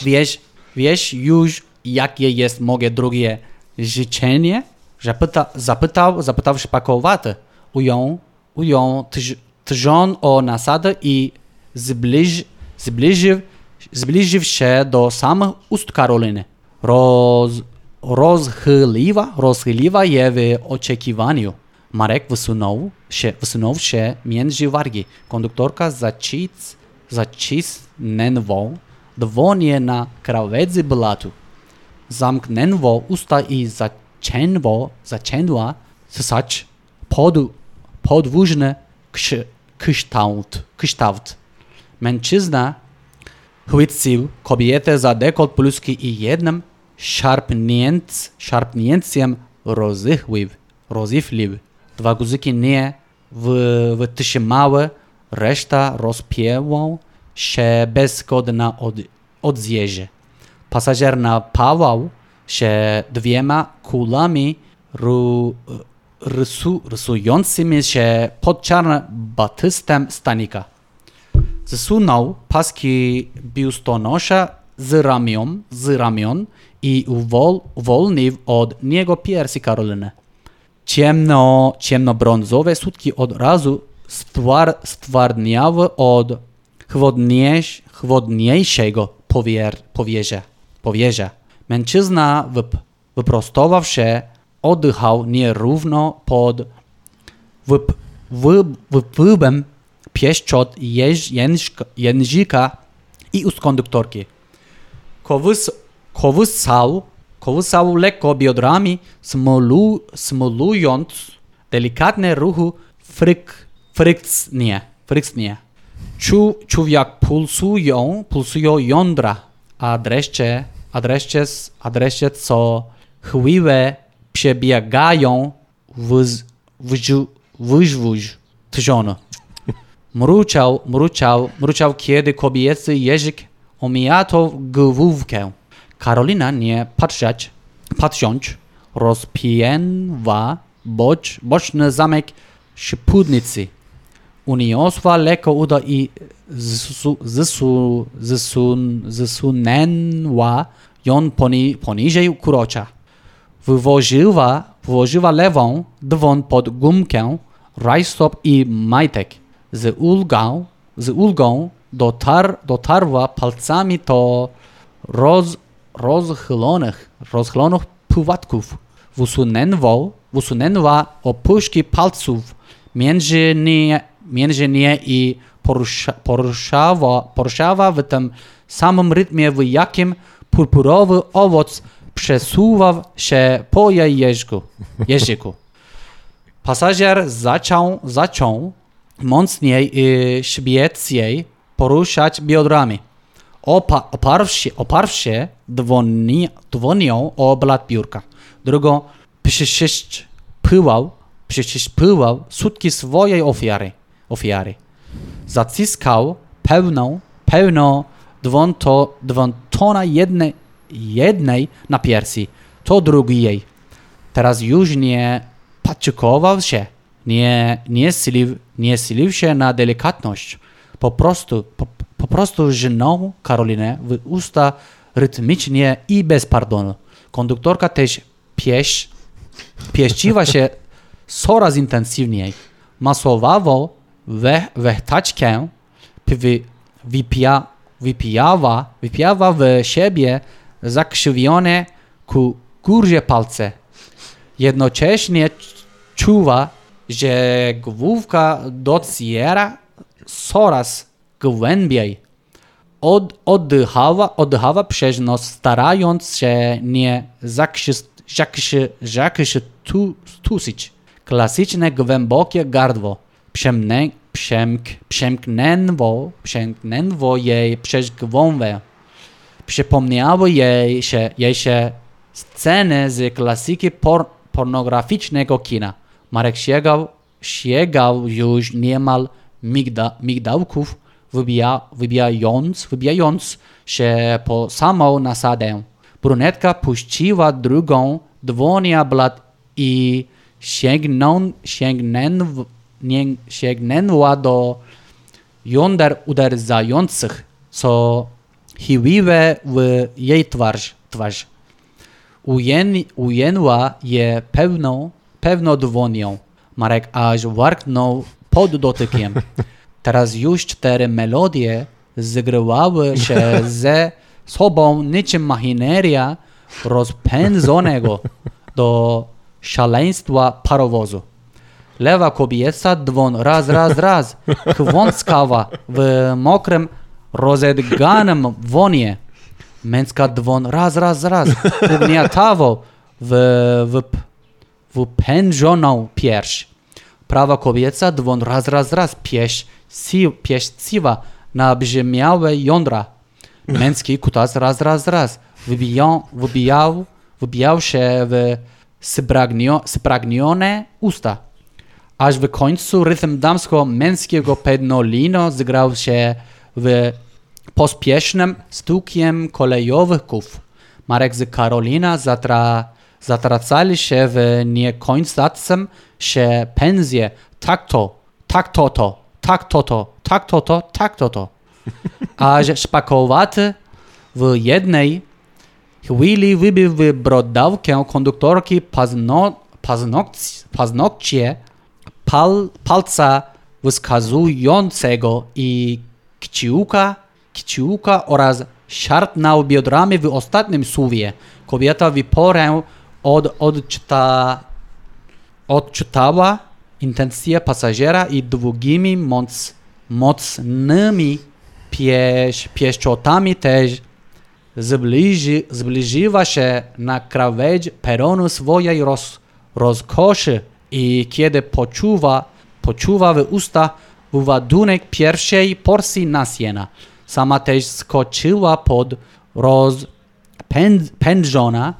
Wiesz, wiesz już, jakie jest moje drugie życzenie? Zapyta, zapytał, zapytał szpakowaty. Ujął, ujął tż- trzon o nasadę i zbliż, zbliżył, zbliżył się do samych ust Karoliny. Roz, rozchyliła, rozchyliła je w oczekiwaniu. Marek wysunął się, wysunął się między wargi. Konduktorka zacis, zacisnęła dłonie na krawędzi blatu. Zamknęła usta i zaczęła, zaczęła ssać pod, podwójny krzy- kształt, kształt. Mężczyzna chwycił kobietę za dekolt pluski i jednym szarpnięc, szarpnięciem rozchylił, rozchylił. Dwa guzyki nie wy- wytrzymały, reszta rozpięła się bez zgody na od, odzieży. Pasażer napawał się dwiema kulami ru, rysu, rysującymi się pod czarnym batystem stanika. Zsunął paski biustonosza z ramion, z ramion i uwol, uwolnił od niego piersi Karoliny. Ciemno, ciemnobrązowe sutki od razu stwar, stwardniały od chłodniejsz, chłodniejszego powier, powierza, powierza. Mężczyzna wyp, wyprostował się, oddychał nierówno pod wyp, wy, wypływem pieszczot języka, i ust konduktorki. Kołys, kołysał, kołysał lekko biodrami, smolu, smolując delikatne ruchy fryk, frykcnie, frykcnie. Czuł, czuł jak pulsują, pulsują jądra, a dreszcze, a dreszcze, a dreszcze co chwiłę przebiegają wz, wzdłuż trzonu. Mruczał, mruczał, mruczał, kiedy kobiecy język omijał główkę. Karolina nie patrzeć, patrząc, rozpięła boc, boczny zamek szpudnicy. Uniosła lekko uda i zsu, zsu, zsun, zsunęła ją poni, poniżej kurocza. wywoziła, wywoziła lewą dwon pod gumkę, rajstop i majtek. Z ulgą, z ulgą dotar, dotarła palcami do roz, rozchylonych, rozchylonych płatków. Wysunęła, wysunęła opuszki palców między nie, między nie i porusza, poruszała w tym samym rytmie, w jakim purpurowy owoc przesuwał się po jej jeźdźku. jeździku. Pasażer zaczął, zaczął mocniej i szybciej poruszać biodrami. Opa, oparł się dłoni, dłonią o blat biurka. Drugo przyszpyłał, przyszpyłał sutki swojej ofiary. Ofiary. Zaciskał pełną, pełną dwonto, dwontona jednej, jednej na piersi, to drugiej. Teraz już nie patrzykował się, nie, nie, silił, nie silił się na delikatność. Po prostu, po, po prostu żnął Karolinę w usta rytmicznie i bez pardonu. Konduktorka też pieś, pieściła się coraz intensywniej. Masowało we, wechtaczkę, wy, wypija, wypijała, wypijała w siebie zakrzywione ku górze palce. Jednocześnie czuła, że główka dociera coraz głębiej. Od, oddychała, oddychała przez nos, starając się nie zakrztusić. Klasyczne głębokie gardło przemnę, przemk, przemknęło, przemknęło jej przez głowę. Przypomniały jej się, jej się sceny z klasyki por, pornograficznego kina. Marek sięgał, sięgał już niemal migda, migdałków, wybija, wybijając, wybijając się po samą nasadę. Brunetka puściła drugą dłonia blat i sięgnął, sięgnęł, nie, sięgnęła do jąder uderzających, co chyliły w jej twarz. twarz. Ujen, ujęła je pewną, pewną dłonią. Marek aż warknął pod dotykiem. Teraz już cztery melodie zgrywały się ze sobą niczym machineria rozpędzonego do szaleństwa parowozu. Lewa kobieta dzwon raz, raz, raz, chwąskawa w mokrym, rozedganym wonie. Męska dzwon raz, raz, raz, ugniatawo w, w, w pędzoną pierś. Prawa kobieta dzwon raz, raz, raz, pieś, si, pieściwa na brzmiałe jądra. Męski kutas raz, raz, raz, wybijał, wybijał, wybijał się w spragnio, spragnione usta. Aż w końcu rytm damsko-męskiego pednolino zgrał się w pospiesznym stukiem kolejowych kół. Marek z Karolina zatra, zatracali się w niekończącym się pędzie. Tak to, tak to to, tak to to, tak to to, tak to to. Aż szpakowaty w jednej chwili wybił w brodawkę konduktorki pazno, paznokcie, paznokcie pal, palca wskazującego i kciuka, kciuka oraz szarpnął biodrami w ostatnim słowie. Kobieta w porę od, odczyta, odczytała intencje pasażera i długimi, moc, mocnymi pieś, pieszczotami też zbliży, zbliżyła się na krawędź peronu swojej roz, rozkoszy i kiedy poczuwa, poczuwa w usta wyładunek pierwszej porcji nasiena, sama też skoczyła pod rozpędzoną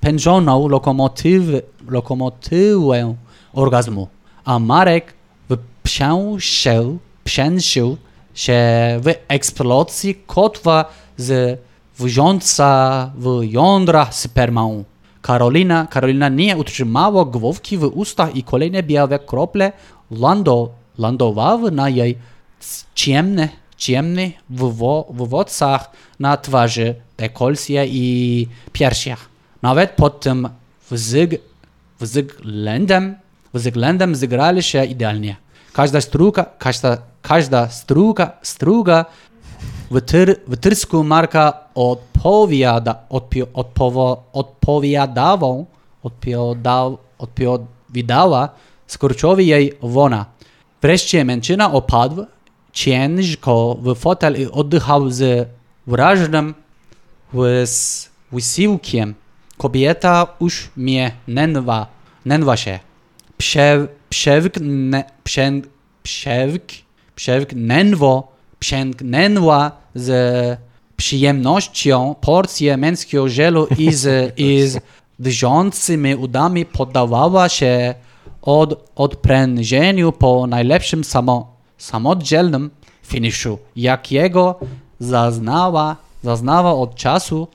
pędzoną lokomotyw, lokomotywę orgazmu, a Marek wprzęsił, wprzęsił się w eksplozji kotwa z wrząca w jądrach spermą. Karolina, Karolina nie utrzymała główki w ustach i kolejne białe krople lando, lądowały na jej ciemne, ciemnych wywodcach na twarzy, dekolcie i piersiach. Nawet pod tym wzyg, względem, względem zagrali się idealnie. Każda struga, każda, każda struga, struga w, tyr, w Tyrsku Marka odpowiada, odpi, odpowo, odpowiadawą, odpowiadał, odpowiadała skurczowi jej wona. Wreszcie mężczyzna opadł ciężko w fotel i oddychał z wyraźnym łys, wysiłkiem. Kobieta uśmiechnęła nęła się. Prze, przewknę, prze, przewk, przewknęło, przęknęła z przyjemnością porcję męskiego żelu i z, i z drżącymi udami poddawała się od odprężeniu po najlepszym samo, samodzielnym finiszu, jakiego zaznała, zaznała od czasu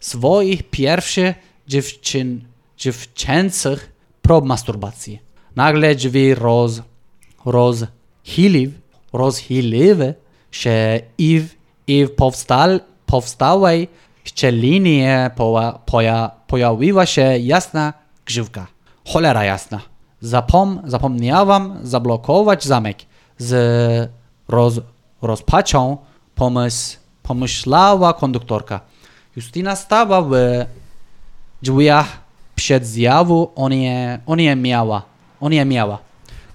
swoich pierwszych dziewczyn, dziewczęcych prób masturbacji. Nagle drzwi roz, rozchyliw, rozchyliły się i w, i w powstal, powstałej szczelinie poja, poja, pojawiła się jasna grzywka. Cholera jasna. Zapom, zapomniałam zablokować zamek. Z roz, rozpaczą pomysł, pomyślała konduktorka. Justyna stała w drzwiach przed zjawu, on je, on je miała. On je miała.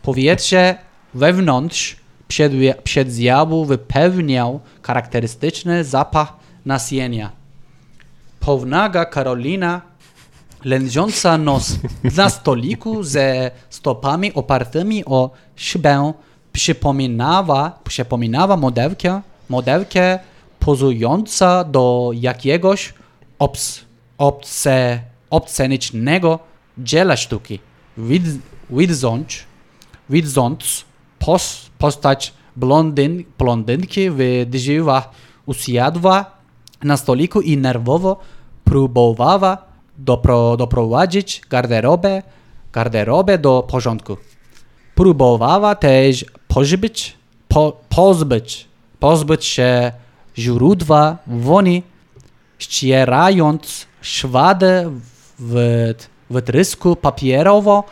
Powietrze wewnątrz przed, zjawu wypełniał charakterystyczny zapach nasienia. Pownaga Karolina lędząca nos na stoliku ze stopami opartymi o szybę przypominała, przypominała modelkę, modelkę pozująca do jakiegoś obs, obce, obscenicznego dzieła sztuki. Wid, widząc, widząc pos, postać blondyn, blondynki w drzwiach usiadła na stoliku i nerwowo próbowała dopro, doprowadzić garderobę, garderobę do porządku. Próbowała też pozbyć, po, pozbyć, pozbyć się źródła woni, ścierając szwadę w wytrysku papierowo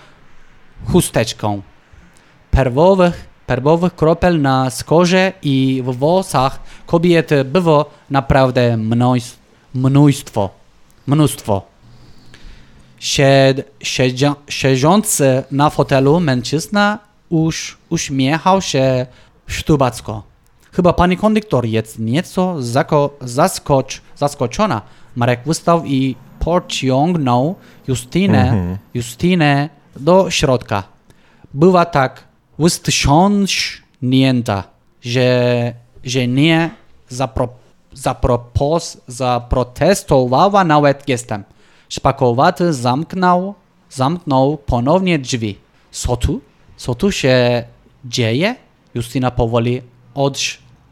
chusteczką. Perwowych, perwowych kropel na skórze i w włosach kobiety było naprawdę mnóstwo. Mnóstwo. Sied, siedzia, siedzący na fotelu mężczyzna już uśmiechał się sztubacko. Chyba pani konduktor jest nieco zako, zaskocz, zaskoczona. Marek wstał i pociągnął Justynę, Justynę do środka. Była tak wstrząśnięta, że, że nie zapro, zapropos, zaprotestowała nawet gestem. Szpakowaty zamknął, zamknął ponownie drzwi. Co tu? Co tu się dzieje? Justyna powoli od,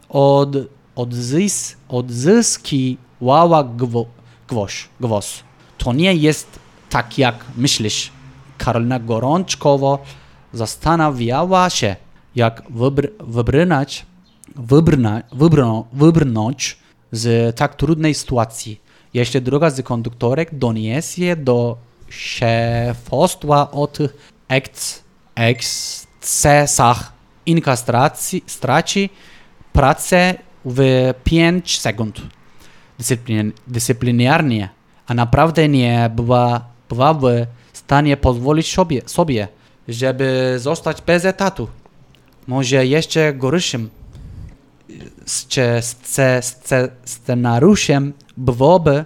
od, odzys, odzyskiwała gwo, gwoś, głos. To nie jest tak, jak myślisz. Karolina gorączkowo zastanawiała się, jak wybr wybrnąć, wybrna, wybrno, wybrnąć z tak trudnej sytuacji. Jeśli druga z konduktorek doniesie do szefostwa o tych eks, ekscesach inkastracji, straci pracę w 5 sekund. Dyscyplin, dyscyplinarnie, a naprawdę nie była, była w stanie pozwolić sobie, sobie, żeby zostać bez etatu. Może jeszcze gorszym scenariuszem byłoby,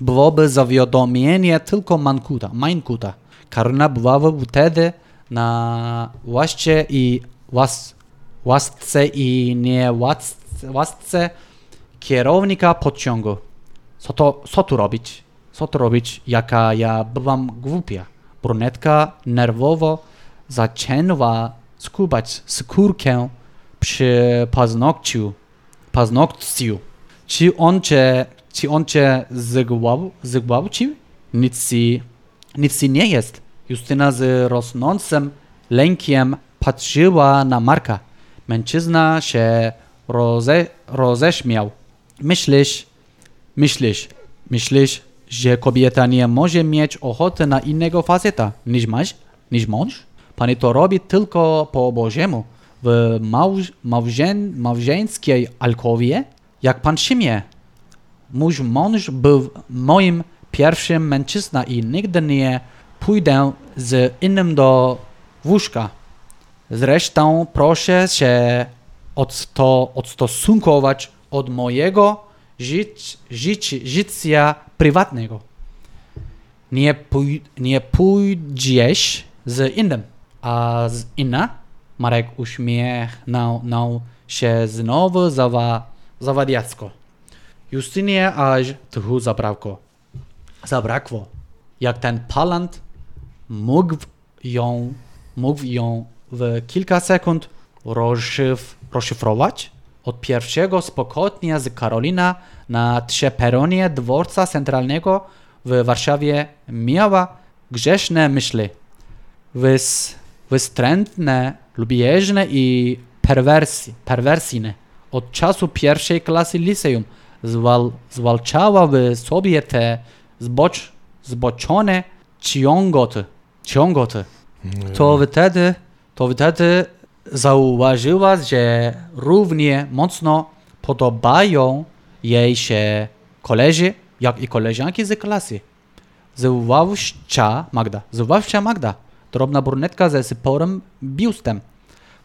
byłoby zawiadomienie tylko Mankuta, Mainkuta. Karolina była wtedy na łasce i łas, łasce i nie łasce, łasce kierownika pociągu. Co, to, co tu robić? Co tu robić, jaka ja byłam głupia? Brunetka nerwowo zaczęła skubać skórkę przy paznokciu. paznokciu. Czy on cię, czy on cię zgwał, zgwałcił? Nic ci, nic ci nie jest. Justyna z rosnącym lękiem patrzyła na Marka. Mężczyzna się roze, roześmiał. Myślisz, myślisz, myślisz, że kobieta nie może mieć ochoty na innego faceta niż mąż, niż mąż? Pani to robi tylko po Bożemu. W małż, małżeń, małżeńskiej alkowie, jak pan Szymie. Mój mąż był moim pierwszym mężczyzna i nigdy nie pójdę z innym do łóżka. Zresztą proszę się odsto, odstosunkować od mojego żyć, żyć, życia prywatnego. Nie, pój, nie pójdziesz z innym, z inna? Marek uśmiechnął się znowu zawa, zawadiacko. Justynie aż tchu zabrakło. Zabrakło. Jak ten palant mógł ją, mógł ją w kilka sekund rozszyf, rozszyfrować? Od pierwszego spotkania z Karolina na trzeperonie dworca centralnego w Warszawie miała grzeszne myśli. Wys, wystrętne, lubieżne i perwersji, perwersyjne. Od czasu pierwszej klasy liceum zwal, zwalczała w sobie te zbocz, zboczone ciągoty. ciągoty. To wtedy, to wtedy zauważyła, że równie mocno podobają jej się koledzy, jak i koleżanki z klasy. Zwłaszcza Magda, zwłaszcza Magda, drobna brunetka ze sporym biustem.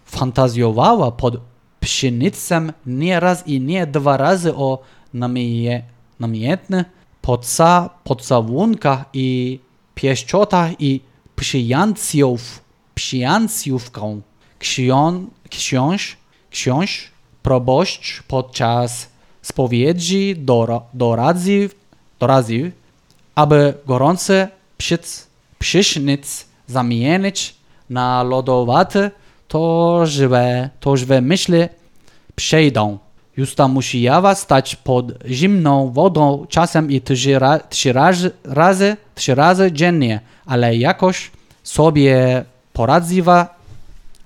Fantazjowała pod pszenicem nie raz i nie dwa razy o namie, namiętnych poca, pocałunkach i pieszczotach i przyjancjów, przyjancjówką. Książ, książ, książ, proboszcz podczas spowiedzi dora, doradził, doradził, aby gorący psic, psisznic zamienić na lodowaty, to żywe, to żywe myśli przejdą. Justa musiała stać pod zimną wodą czasem i trzy, ra, trzy, razy, razy, trzy razy dziennie, ale jakoś sobie poradziła,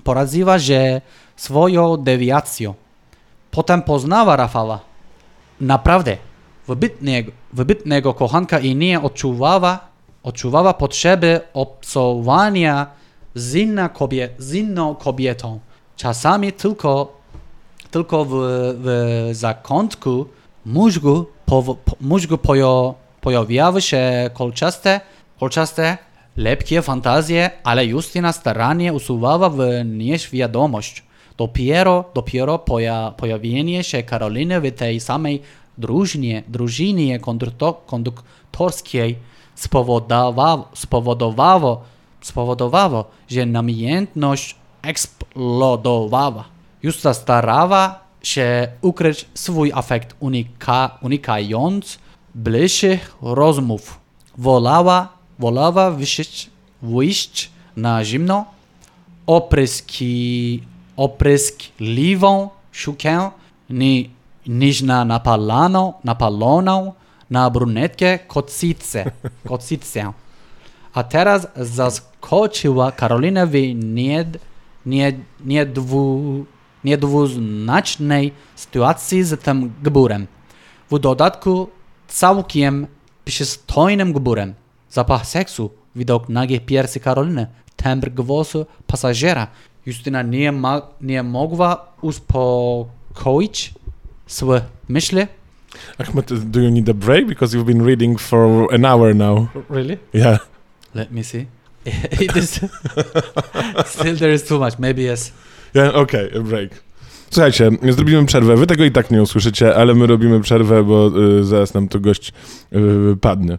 poradziła, że swoją dewiacją. Potem poznała Rafała. Naprawdę, wybitnego, wybitnego kochanka i nie odczuwała, odczuwała potrzeby obcowania z, inna kobie, z inną kobietą. Czasami tylko tylko w, w zakątku mózgu, po, po, mózgu pojo, pojawiały się kolczaste, kolczaste, lepkie fantazje, ale Justyna starannie usuwała w nieświadomość. Dopiero, dopiero poja, pojawienie się Karoliny w tej samej drużynie, drużynie kondukto, konduktorskiej spowodowało, spowodowało, spowodowało, że namiętność eksplodowała. Justa starała się ukryć swój afekt, unika, unikając bliższych rozmów. Wolała, wolała wyjść, wyjść na zimno, opryski, opryskliwą siukę ni, niż na napalaną, napaloną na brunetkę kocicę. kocicę. A teraz zaskoczyła Karolinę w nied, nied, niedwu, niedwuznacznej sytuacji z tym gburem. W dodatku całkiem przystojnym gburem. Zapach seksu, widok nagiej piersi Karoliny, tembr głosu pasażera. Justyna nie, ma, nie mogła uspokoić swoje myśli. Ahmed, do you need a break? Because you've been reading for an hour now. Really? Yeah. Let me see. It is still there is too much. Maybe yes. Yeah, okay, break. Słuchajcie, zrobimy przerwę. Wy tego i tak nie usłyszycie, ale my robimy przerwę, bo y, zaraz nam tu gość y, padnie.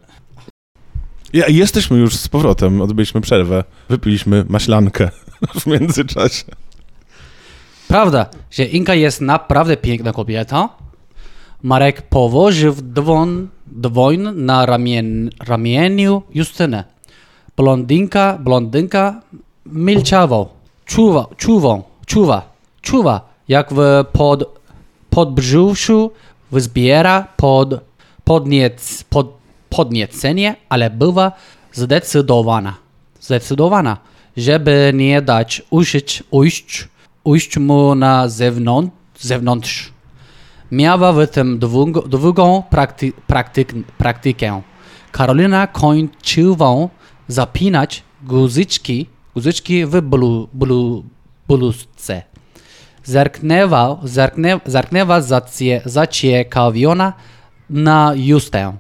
Ja, jesteśmy już z powrotem, odbyliśmy przerwę. Wypiliśmy maślankę w międzyczasie. Prawda, że Inka jest naprawdę piękna kobieta. Marek położył dwoń, dwoń na ramien, ramieniu Justynę. Blondynka, blondynka milczała, czuwa, czuwa, czuwa, czuwa, jak w pod, podbrzuszu wzbiera pod, podniec, pod, podniecenie, ale była zdecydowana, zdecydowana, żeby nie dać użyć, ujść, ujść mu na zewnątrz, zewnątrz. Miała w tym długą prakty, praktyk, praktykę. Karolina kończyła zapinać guzyczki w blu, blu, bluzce. Zerknęła, zerknę, zerknęła zacie, zaciekawiona na Justę.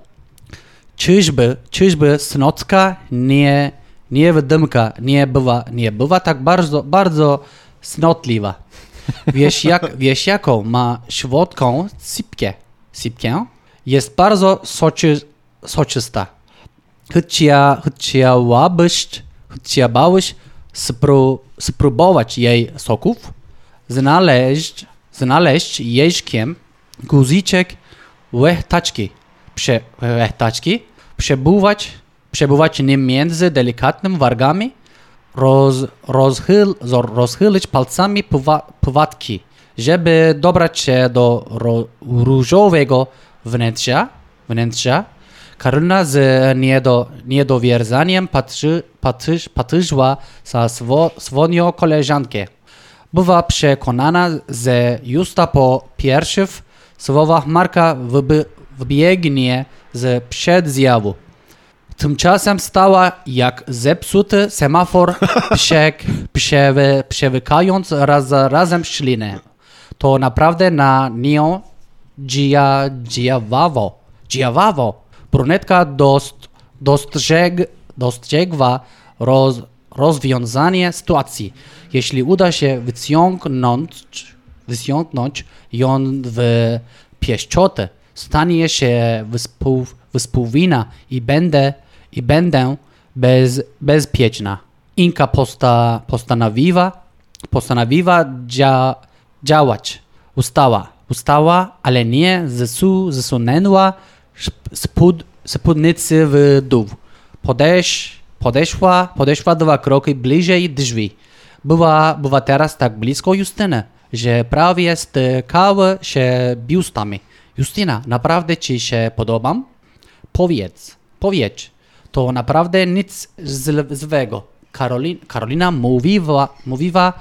Czyżby, czyżby Snocka nie, niewydymka nie była, nie była tak bardzo, bardzo snotliwa. Wiesz, jak, wiesz jaką ma słodką sypkę? Sypkę? Jest bardzo soczy, soczysta. Chcia, chciałabyś, chciałabyś spró, spróbować jej soków? Znaleźć, znaleźć jeźkiem guziczek łechtaczki. Prze, łechtaczki. Przebywać, przebywać nim między delikatnymi wargami roz, rozchyl, rozchylić palcami pływa, pływatki, żeby dobrać się do ro, różowego wnętrza, wnętrza. Karolina z niedo, niedowierzaniem patrzy, patrzy, patrzyła za swo, swoją koleżankę. Była przekonana, że justa po pierwszych słowach Marka wyby, wybiegnie z przedzjawu. Tymczasem stała jak zepsuty semafor, psiek, przewy, przewykając raz razem ślinę. To naprawdę na nią dzia, dziawało. Dziawało. Brunetka dost, dostrzeg, dostrzegła roz, rozwiązanie sytuacji. Jeśli uda się wyciągnąć, wyciągnąć ją w pieszczotę, stanie się wyspół, wyspółwina i będę, i będę bez, bezpieczna. Inka posta, postanowiła, postanowiła dzia, działać. Ustała, ustała, ale nie zesu, zesunęła spód, spódnicy w dół. Podesz, podeszła, podeszła dwa kroki bliżej drzwi. Była, była teraz tak blisko Justyny, że prawie stykały się biustami. Justyna, naprawdę ci się podobam? Powiedz, powiedz. To naprawdę nic złego. Karolin, Karolina mówiła, mówiła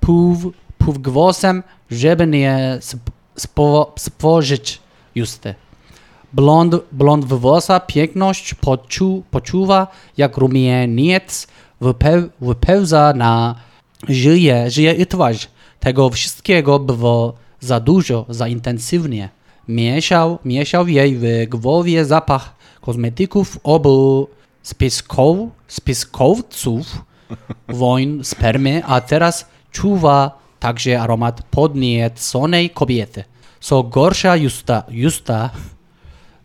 pół, półgłosem, żeby nie sp- spo, spojrzeć Justy. Blond, blond włosa piękność poczu, poczuwa, jak rumieniec wypeł, wypełza na żyje, żyje i twarz. Tego wszystkiego było za dużo, za intensywnie. Mieszał, mieszał jej w głowie zapach kosmetyków obu spiskow, spiskowców wojn spermy, a teraz czuwa także aromat podnieconej kobiety. Co gorsza Justa, Justa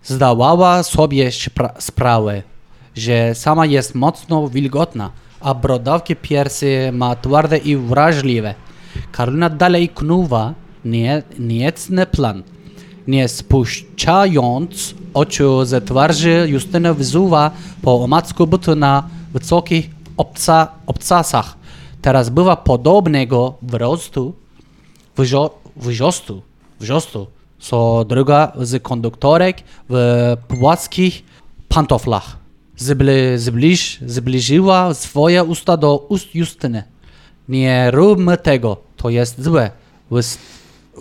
zdawała sobie spra- sprawę, że sama jest mocno wilgotna, a brodawki piersi ma twarde i wrażliwe. Karolina dalej knuwa nie, niecny plan. Nie spuszczając oczu ze twarzy Justyny wzuwa po omacku butu na wysokich obca, obcasach. Teraz była podobnego wzrostu, wzro- wzrostu, wzrostu, co druga z konduktorek w płaskich pantoflach. Zbli, zbliż, zbliżyła swoje usta do ust Justyny. Nie róbmy tego, to jest złe. Wys,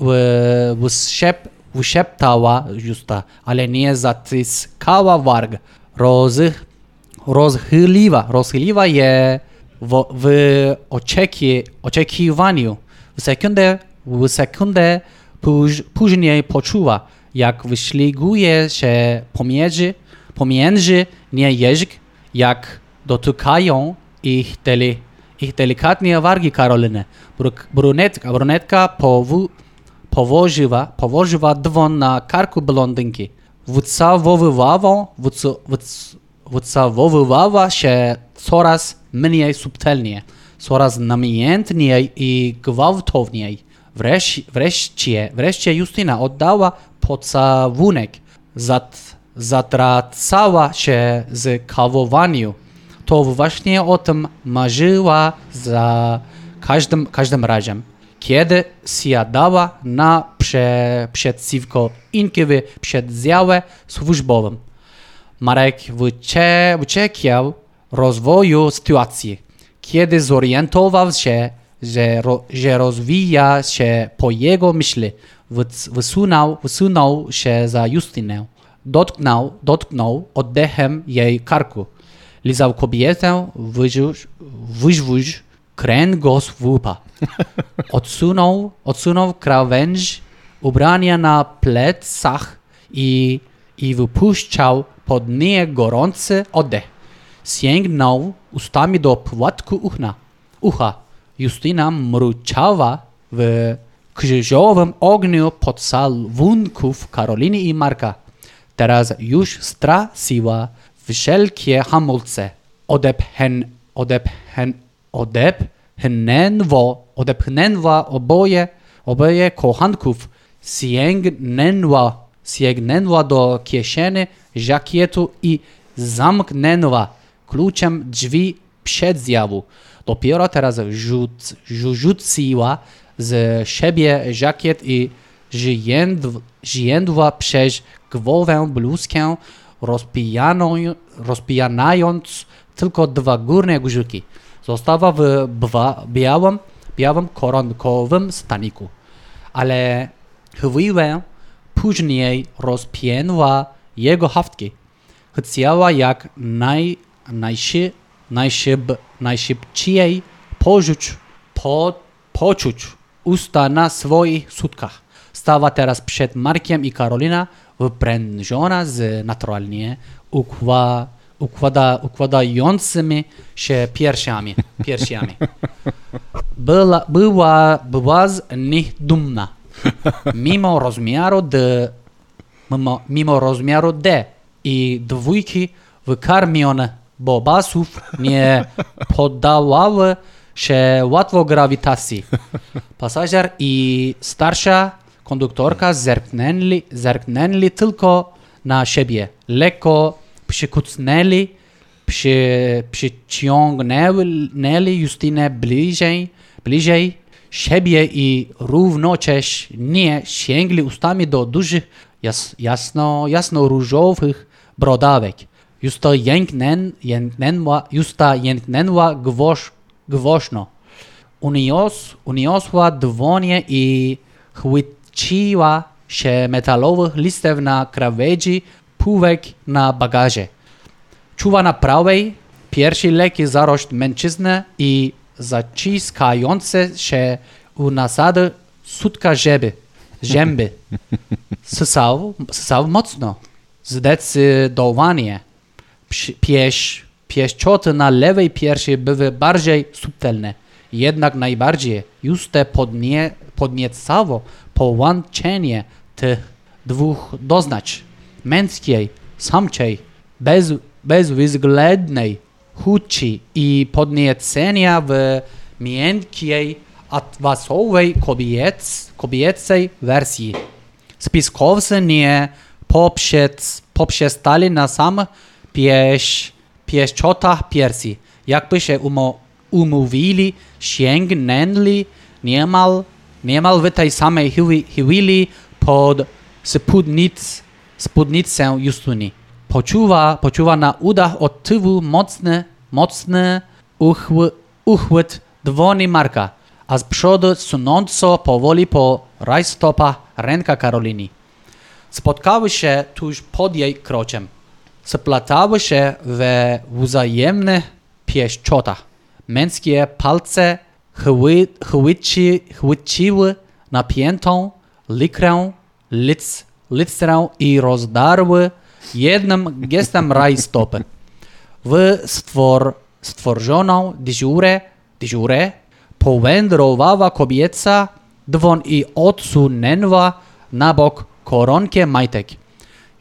wy- wyszep, wyszeptała Justa, ale nie zaciskała warg. Roz, rozchyliła, rozchyliła je w, w oczeki, oczekiwaniu. W sekundę, w sekundę póź, później poczuła, jak wyśliguje się pomiędzy, pomiędzy nie jeżyk, jak dotykają ich, deli, ich delikatnie wargi Karoliny. Bru- Brunetka, brunetka powu, położyła, położyła dłoń na karku blondynki. Wycałowywała, wycałowywała się coraz mniej subtelnie, coraz namiętniej i gwałtowniej. Wreszcie, wreszcie, wreszcie Justyna oddała pocałunek. Zat, zatracała się z kawowaniu. To właśnie o tym marzyła za każdym, każdym razem. Kiedy siadała na prze, przeciwko Inkowi przedziale służbowym. Marek wycie, wyczekiwał rozwoju sytuacji. Kiedy zorientował się, że, że rozwija się po jego myśli, wysunął, wysunął się za Justynę. dotknął, dotknął oddechem jej karku. Lizał kobietę, wyżuł, wyżuł kręgosłupa. Odsunął, odsunął krawędź ubrania na plecach i, i wypuszczał pod nie gorący oddech. Sięgnął ustami do płatku uchna, ucha. Justyna mruczała w krzyżowym ogniu pocałunków Karoliny i Marka. Teraz już straciła wszelkie hamulce. Odepchen, odepchnęło, odepchnęła oboje, oboje kochanków. Sięgnęła, sięgnęła do kieszeni żakietu i zamknęła kluczem drzwi przedzjawu. Dopiero teraz rzuc, rzuciła z siebie żakiet i zjędł- zjędła przez głowę bluzkę, rozpijaną, rozpijanając tylko dwa górne guziki. Została w białym, białym koronkowym staniku. Ale chwilę później rozpięła jego haftki. Chciała jak naj, najszy, najszyb, najszybciej poczuć, po, poczuć usta na swoich sutkach. Stała teraz przed Markiem i Karolina wyprężona z naturalnie ukła, układa, układającymi się piersiami. piersiami. Była, była, była z nich dumna. Mimo rozmiaru D, mimo, mimo rozmiaru D i dwójki wykarmione bobasów nie poddawały się łatwo grawitacji. Pasażer i starsza konduktorka zerknęli, zerknęli tylko na siebie. Lekko przykucnęli, przy, przyciągnęli Justynę bliżej, bliżej siebie i równocześnie sięgli ustami do dużych, jas, jasno, jasno-różowych brodawek. Justa jęknę, jęknęła, justa jęknęła głoś, głośno. Unios, uniosła dłonie i chwyciła się metalowych listew na krawędzi półek na bagaże. Czuwa na prawej pierwszy lekki zarost mężczyzny i zaciskające się u nasady sutka zięby. Zięby. Sysał, sysał mocno. Zdecydowanie. Pieś, pieszczoty na lewej piersi były bardziej subtelne. Jednak najbardziej juste podnie, podniecało połączenie tych dwóch doznać. Męskiej, samczej, bez, bezwzględnej chuci i podniecenia w miękkiej, atwasowej kobiec, kobiecej wersji. Spiskowcy nie poprzez, poprzestali na sam pieś, pieszczotach piersi. Jakby się umo, umówili, sięgnęli niemal, niemal w tej samej chwili, pod spódnic, spódnicę Justyny. Poczuwa, poczuwa na udach od tyłu mocny, mocny uchwy, uchwyt dłoni Marka, a z przodu sunąco powoli po rajstopach ręka Karoliny. Spotkały się tuż pod jej kroczem. Splatały się we wzajemnych pieszczotach. Męskie palce chwy, chwyci, chwyciły napiętą likrę, lic, licerę i rozdarły jednym gestem rajstopy. W stwor, stworzoną dyżurę, dyżurę powędrowała kobieca dwoń i odsunęła na bok koronkę majtek.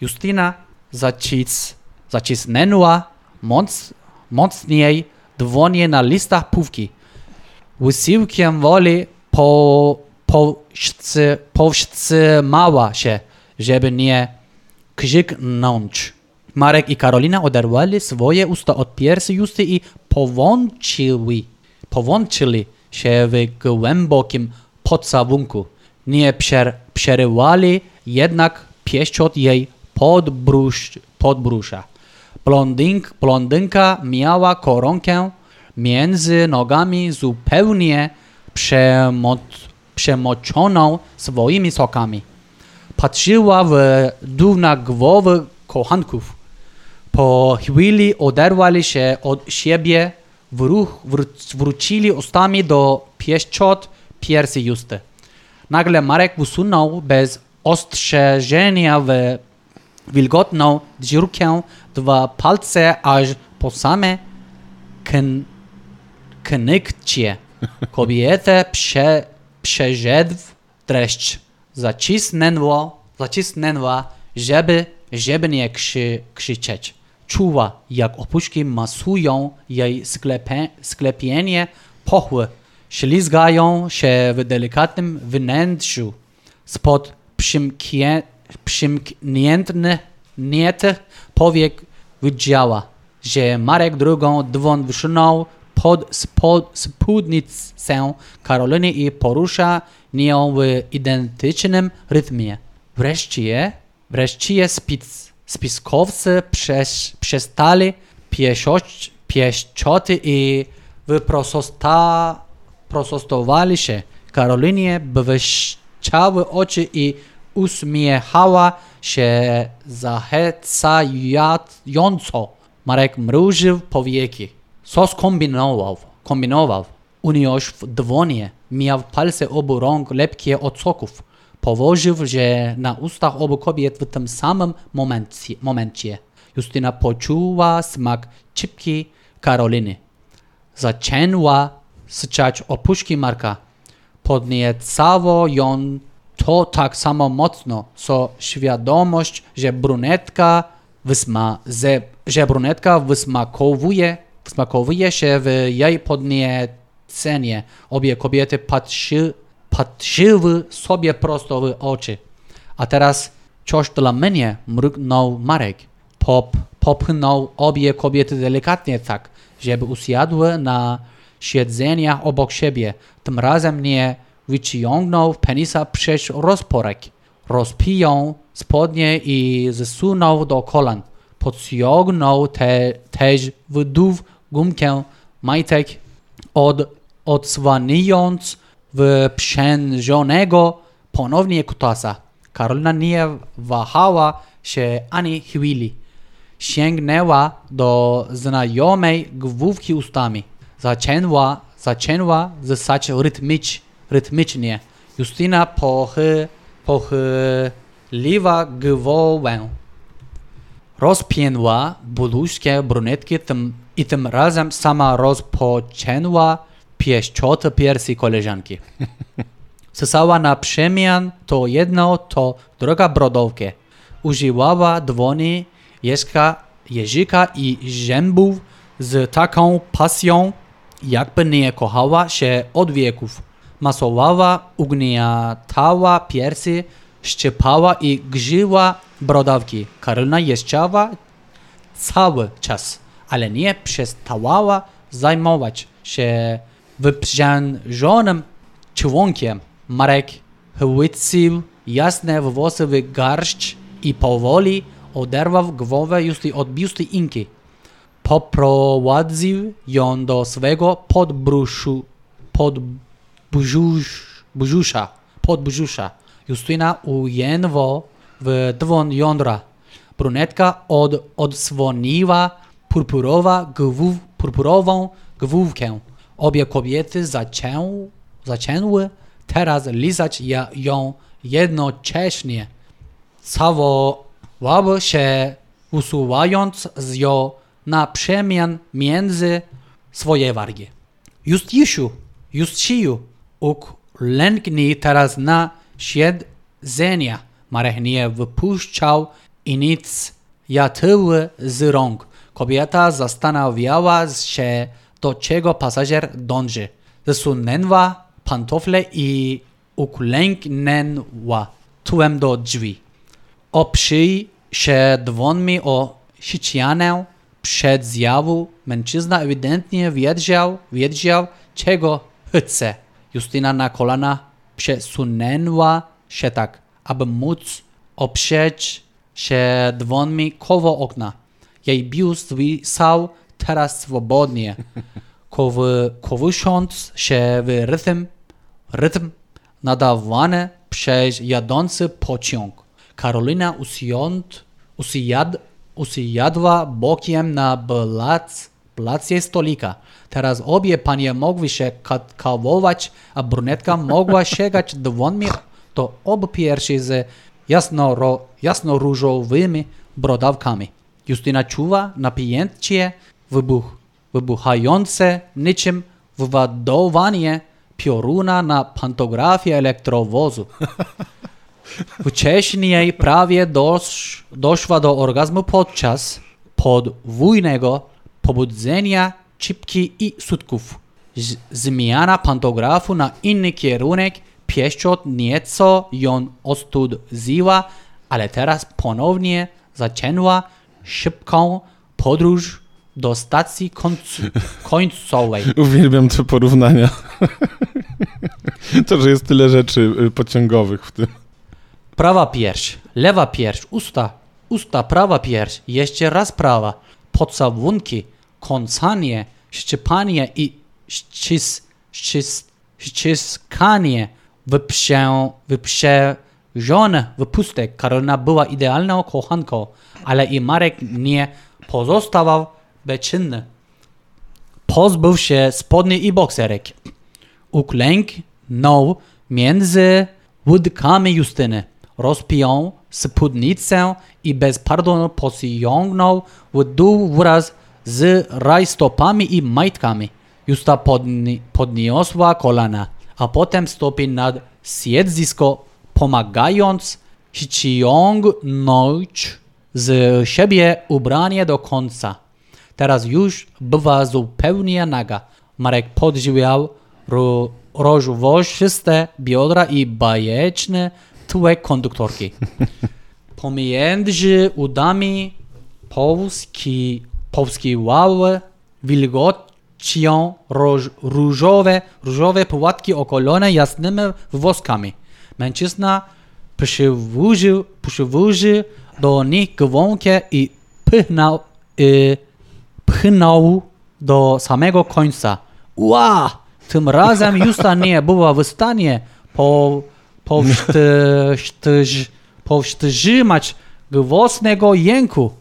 Justyna zacis, zacisnęła moc, mocniej dłonie na listach pówki. Wysiłkiem woli po, powscy, powstrzymała się, żeby nie krzyknąć. Marek i Karolina oderwali swoje usta od piersi Justy i powłączyli, powłączyli się w głębokim pocałunku. Nie przer, przerywali jednak pieszczot jej podbrusz, podbrusza. Blondynk, blondynka miała koronkę między nogami zupełnie przemo, przemoczoną swoimi sokami. Patrzyła w dół na głowę kochanków. Po chwili oderwali się od siebie, wróch, wró- wrócili ustami do pieszczot piersi Justy. Nagle Marek usunął bez ostrzeżenia w wilgotną dziurkę dwa palce aż po same kn, knykcie. Kobietę prze, przeżedł dreszcz. Zacisnęło, zacisnęła, żeby, żeby nie krzy, krzyczeć. Czuła, jak opuszki masują jej sklepie, sklepienie pochły. Ślizgają się w delikatnym wnętrzu. Spod przymkniętych powiek widziała, że Marek drugą dłoń wysunął pod spod, spódnicę Karoliny i porusza nią w identycznym rytmie. Wreszcie, wreszcie spic, spiskowcy przes, przestali pieszczoty i wyprostosta, się. Karolinie błyszczały oczy i uśmiechała się zachęcająco. Marek mrużył powieki. Co skombinował? Kombinował. Uniósł dłonie. Miał palce obu rąk lepkie od soków. Położył je na ustach obu kobiet w tym samym momencie. momencie. Justyna poczuła smak cipki Karoliny. Zaczęła syczać opuszki Marka. Podniecało ją to tak samo mocno, co świadomość, że brunetka, wysma, że, że brunetka wysmakowuje, wysmakowuje się w jej podniecenie. Obie kobiety patrzy, patrzyły sobie prosto w oczy. A teraz coś dla mnie, mruknął Marek. Pop, popchnął obie kobiety delikatnie tak, żeby usiadły na siedzeniach obok siebie. Tym razem nie wyciągnął penisa przez rozporek. Rozpijął spodnie i zsunął do kolan. Podciągnął te, też w dół gumkę majtek, od, odsłaniając wyprzężonego ponownie kutasa. Karolina nie wahała się ani chwili. Sięgnęła do znajomej główki ustami. Zaczęła, zaczęła zsać rytmicz, rytmicznie. Justyna pochy, pochyliła głowę. Rozpięła bluzkę brunetki tym, i tym razem sama rozpoczęła pieszczot piersi koleżanki. Sysała na przemian to jedno, to druga brodówkę. Używała dłoni, jeżka, jeżyka i zębów z taką pasją, jakby nie kochała się od wieków. Masowała, ugniatała piersi, szczepała i grzyła brodawki. Karolina jeszczała cały czas, ale nie przestawała zajmować się wyprzężonym członkiem. Marek chwycił jasne włosy w garść i powoli oderwał głowę Justy od biusty Inki. Poprowadził ją do swego podbrzuszu, podbrzusz, brzusza, podbrzusza. Justyna ujęła w dłoń jądra. Brunetka od, odsłoniła purpurowa głów, purpurową główkę. Obie kobiety zaczę, zaczęły teraz lizać ją jednocześnie. Całowały się, usuwając z ją na przemian między swoje wargi. Justiusiu, Justiu, uklęknij teraz na siedzenia. Marek nie wypuszczał inicjatywy z rąk. Kobieta zastanawiała się, do czego pasażer dąży. Zasunęła pantofle i uklęknęła tyłem do drzwi. Oprzyj się dłońmi o ścianę przed zjawu. Mężczyzna ewidentnie wiedział, wiedział, czego chce. Justyna na kolana przesunęła się tak, aby móc oprzeć się dłońmi koło okna. Jej biust wisał teraz swobodnie, koły, kołysząc się w rytm, rytm nadawany przez jadący pociąg. Karolina usiąd, Usiad, usiadła bokiem na blac, blacie stolika. Teraz obie panie mogły się ka- kawować, a brunetka mogła sięgać dłońmi do obu piersi z jasno, ro, jasno-różowymi brodawkami. Justyna czuwa napięcie wybuch, wybuchające niczym wyładowanie pioruna na pantografie elektrowozu. Wcześniej prawie dosz, doszła do orgazmu podczas podwójnego pobudzenia czipki i sutków. Z, zmiana pantografu na inny kierunek pieszczot nieco ją ostudziła, ale teraz ponownie zaczęła szybką podróż do stacji końcu, końcowej. Uwielbiam te porównania. to, że jest tyle rzeczy y, pociągowych w tym. Prawa pierś, lewa pierś, usta, usta, prawa pierś, jeszcze raz prawa, pocałunki, kąsanie, szczypanie i ścis, ścis, ściskanie, wyprze, wyprzedzone wypustek. Karolina była idealną kochanką, ale i Marek nie pozostawał bezczynny. Pozbył się spodni i bokserek. Uklęknął między łódkami Justyny. Rozpiął spódnicę i bez pardonu pociągnął w dół wraz z rajstopami i majtkami. Justa podni podniosła kolana, a potem stopy nad siedzisko, pomagając ściągnąć z siebie ubranie do końca. Teraz już była zupełnie naga. Marek podziwiał ro, rożowościste biodra i bajeczny tyłek konduktorki. Pomiędzy udami polski, polskiwały wilgocią różowe, różowe płatki okolone jasnymi woskami. Mężczyzna przywoził, przywoził do nich głąkę i pchnął, y, pchnął do samego końca. Ła! Tym razem Justa nie była w stanie po, powstrzymać, głosnego jęku.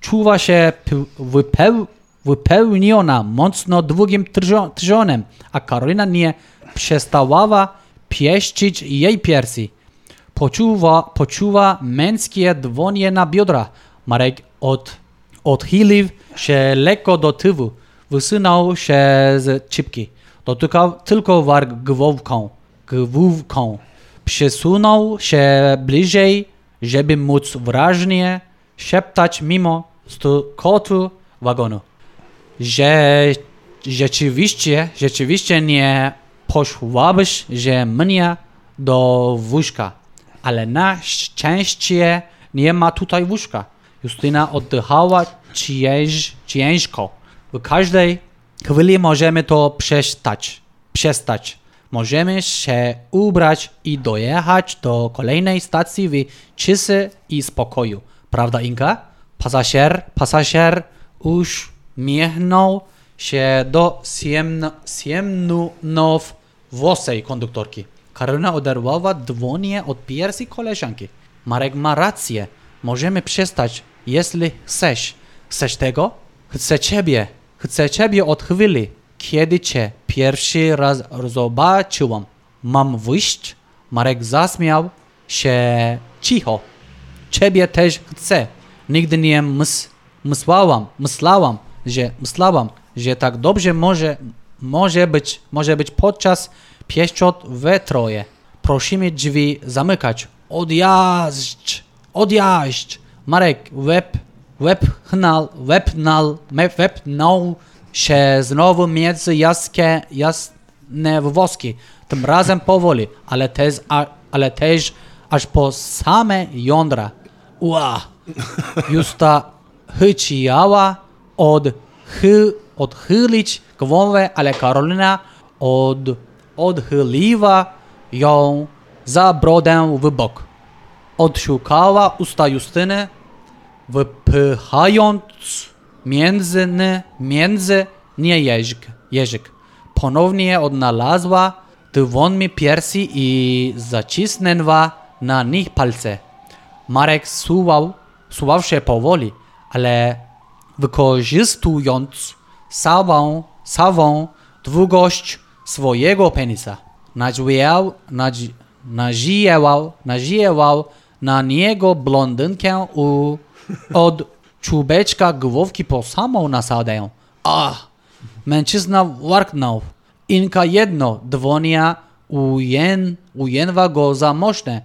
Czuwa się wypeł, wypełniona mocno długim trzo- trzonem, a Karolina nie przestawała pieścić jej piersi. Poczuwa, poczuwa męskie dłonie na biodra. Marek od, odchylił się lekko do tyłu. Wysunął się z czipki. Dotykał tylko warg główką. Główką. Przesunął się bliżej, żeby móc wyraźnie szeptać mimo stukotu wagonu. Że rzeczywiście, rzeczywiście nie poszłabyś, że mnie do wózka. Ale na szczęście nie ma tutaj wózka. Justyna oddychała cięż, ciężko. W każdej chwili możemy to przestać. Przestać. Możemy się ubrać i dojechać do kolejnej stacji w cisy i spokoju. Prawda, Inka? Pasażer, pasażer uśmiechnął się do ciemnow włosej konduktorki. Karolina oderwała dłonie od piersi koleżanki. Marek ma rację. Możemy przestać, jeśli chcesz. Chcesz tego? Chcę ciebie. Chcę ciebie od chwili, kiedy cię pierwszy raz zobaczyłam. Mam wyjść? Marek zaśmiał się cicho. Ciebie też chcę. Nigdy nie mys myślałam, myślałam, że myślałam, że tak dobrze może, może być, może być podczas pieszczot we troje. Prosimy drzwi zamykać. Odjazdź! Odjazdź! Marek web, wepchnął, wepnął, me- wepnął się znowu między jaskie, jasne woski. Tym razem powoli, ale też, a, ale też aż po same jądra. Ua! Justa chciała odchy, odchylić głowę, ale Karolina od, odchyliła ją za brodę w bok. Odszukała usta Justyny, wypychając między, ny- między nie jeżyk, jeżyk. Ponownie odnalazła dłońmi piersi i zacisnęła na nich palce. Marek suwał suwał się powoli, ale wykorzystując całą, całą długość swojego penisa, nadziewał, nadzi, nadziewał, nadziewał na niego blondynkę u, od czubeczka główki po samą nasadę. Ach, mężczyzna warknął. Inka jedno, dwonia ujen, ujęła go za moszne.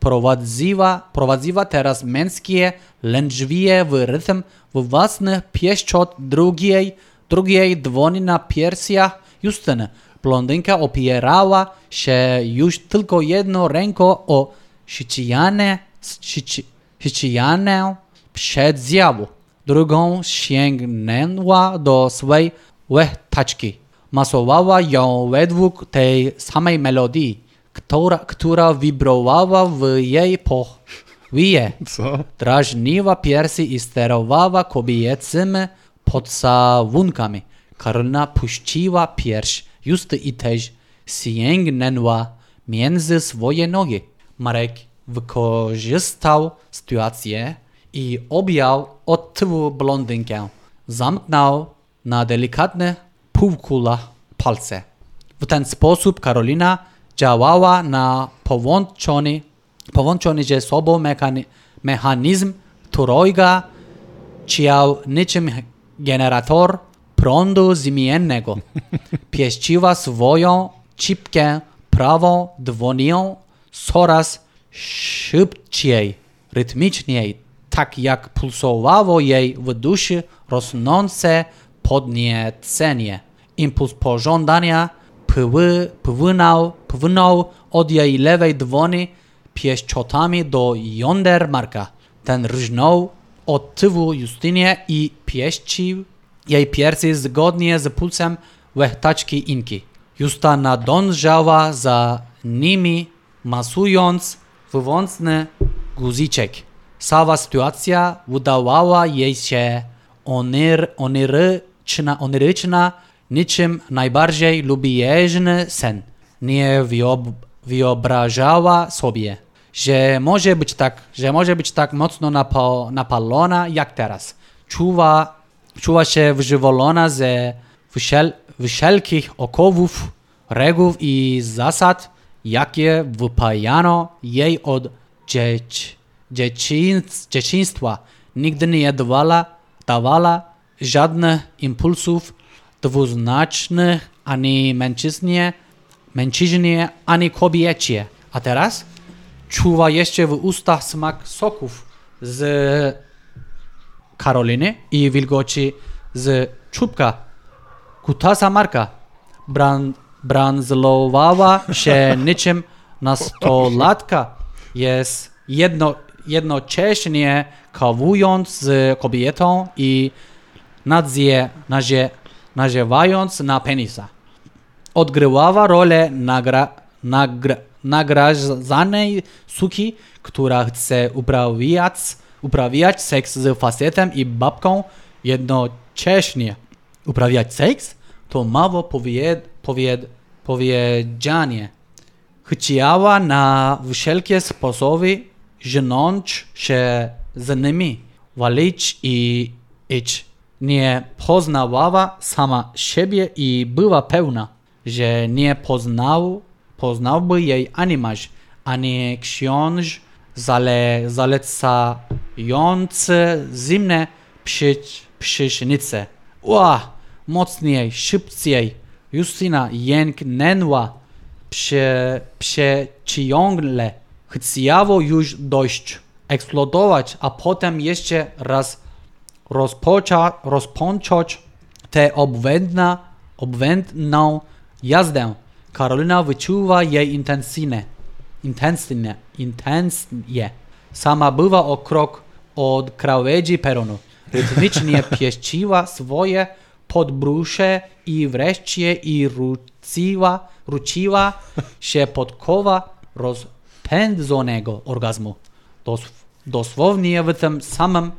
Prowadziła, prowadziła teraz męskie lędźwie w rytm w własny pieszczot drugiej, drugiej dłoni na piersiach Justyny. Blondynka opierała się już tylko jedną ręką o szycianę, szyci, szycianę przedziewu. Drugą sięgnęła do swej łechtaczki. Masowała ją według tej samej melodii, która, która wibrowała w jej pochwie. Co? Drażniła piersi i sterowała kobiecymi pocałunkami. Karolina puściła pierś Justy i też sięgnęła między swoje nogi. Marek wykorzystał sytuację i objął od blondynkę. Zamknął na delikatne półkula palce. W ten sposób Karolina działała na połączony, połączony ze sobą mechani- mechanizm, którego ciał niczym generator prądu zmiennego. Pieściła swoją cipkę prawą dłonią coraz szybciej, rytmiczniej, tak jak pulsowało jej w duszy rosnące podniecenie. Impuls pożądania pły, płynął, płynął od jej lewej dłoni pieszczotami do yonder Marka. Ten rżnął od tyłu Justynie i pieścił jej piersi zgodnie z pulsem łechtaczki Inki. Justa nadążała za nimi, masując wywątny guziczek. Cała sytuacja wydawała jej się onyr, oniryczna, oniryczna, niczym najbardziej lubieżny sen. Nie wyob, wyobrażała sobie, że może być tak, że może być tak mocno napalona jak teraz. Czuwa, czuła się wyżywolona ze wszel, wszelkich okowów, reguł i zasad, jakie wypajano jej od dzieci, dzieciństw, dzieciństwa. Nigdy nie dawała, dawała żadnych impulsów dwuznacznych ani mężczyznie, mężczyźnie, ani kobiecie. A teraz czuwa jeszcze w ustach smak soków z Karoliny i wilgoci z czubka. Kutasa Marka bran, branzlowała się niczym nastolatka. Jest jedno, jednocześnie kawując z kobietą i nadzie, nazie, naziewając na penisa. Odgrywała rolę nagra, nagra, nagradzanej suki, która chce uprawiać, uprawiać seks z facetem i babką jednocześnie. Uprawiać seks? To mało powied, powied, powiedzianie. Chciała na wszelkie sposoby żenąć się z nimi, walić i iść. Nie poznawała sama siebie i była pewna, że nie poznał, poznałby jej ani mąż, ani książ zale, zalecający zimne przy, prysznice. Ła, mocniej, szybciej. Justyna jęknęła prze, przeciągle. Chciało już dojść, eksplodować, a potem jeszcze raz rozpoczą, rozpocząć tę obłędna, obłędną jazdę. Karolina wyczuwa jej intensywnie. Intensywnie. Intensnie. Sama była o krok od krawędzi peronu. Rytmicznie pieściła swoje podbrusze i wreszcie i ruciła, ruciła się podkowa rozpędzonego orgazmu. Dos, dosłownie w tym samym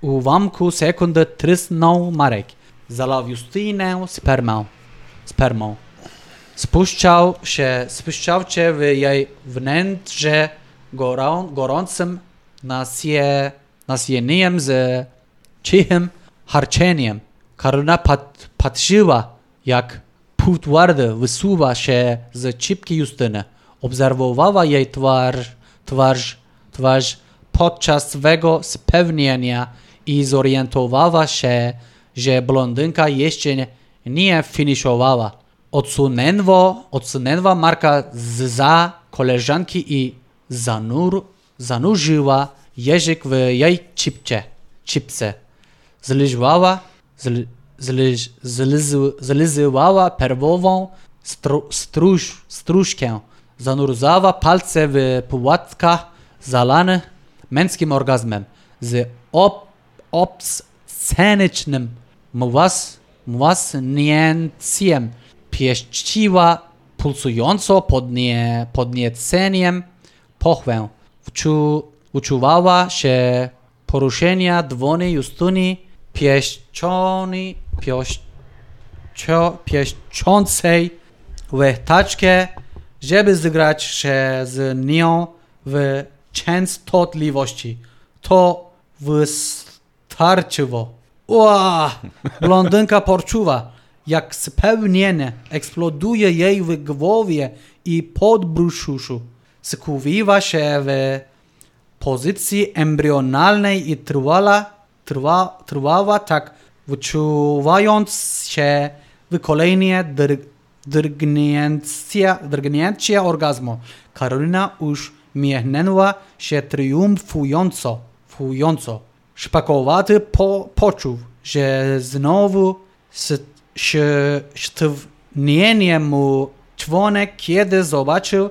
ułamku sekundy trysnął Marek. Zalał Justynę spermą. spermą. Spuszczał się, spuszczał się w jej wnętrze gorą, gorącym nasie, nasjeniem z cichym harczeniem. Karolina pat, patrzyła, jak półtwardy wysuwa się z czipki Justyny. Obserwowała jej twarz, twarz, twarz podczas swego spełnienia i zorientowała się, że blondynka jeszcze nie finiszowała. Odsunęła, odsunęła Marka za koleżanki i zanur, zanurzyła język w jej chipcie, chipce. Zliżwała, zli, zliż, zlizywała perwową stru, struż. Zanurzała palce w płatkach zalanych męskim orgazmem. Z ob, obscenicznym młas, młasnięciem pieściła pulsująco podnie, podnieceniem pochwę. Wczu, uczuwała się poruszenia dłoni Justyny pieszczony, pieszczo, pieszczącej łechtaczkę, żeby zgrać się z nią w częstotliwości. To wystarczyło. Ła! Blondynka poczuwa, jak spełnienie eksploduje jej w głowie i podbrzuszu. Skupiła się w pozycji embrionalnej i trwała, trwa, trwała tak, wyczuwając się w kolejnie dr, drgnięcie, drgnięcie orgazmu. Karolina już miechnęła się triumfująco. Fująco. Szpakowaty po, poczuł, że znowu s- mu członek, kiedy zobaczył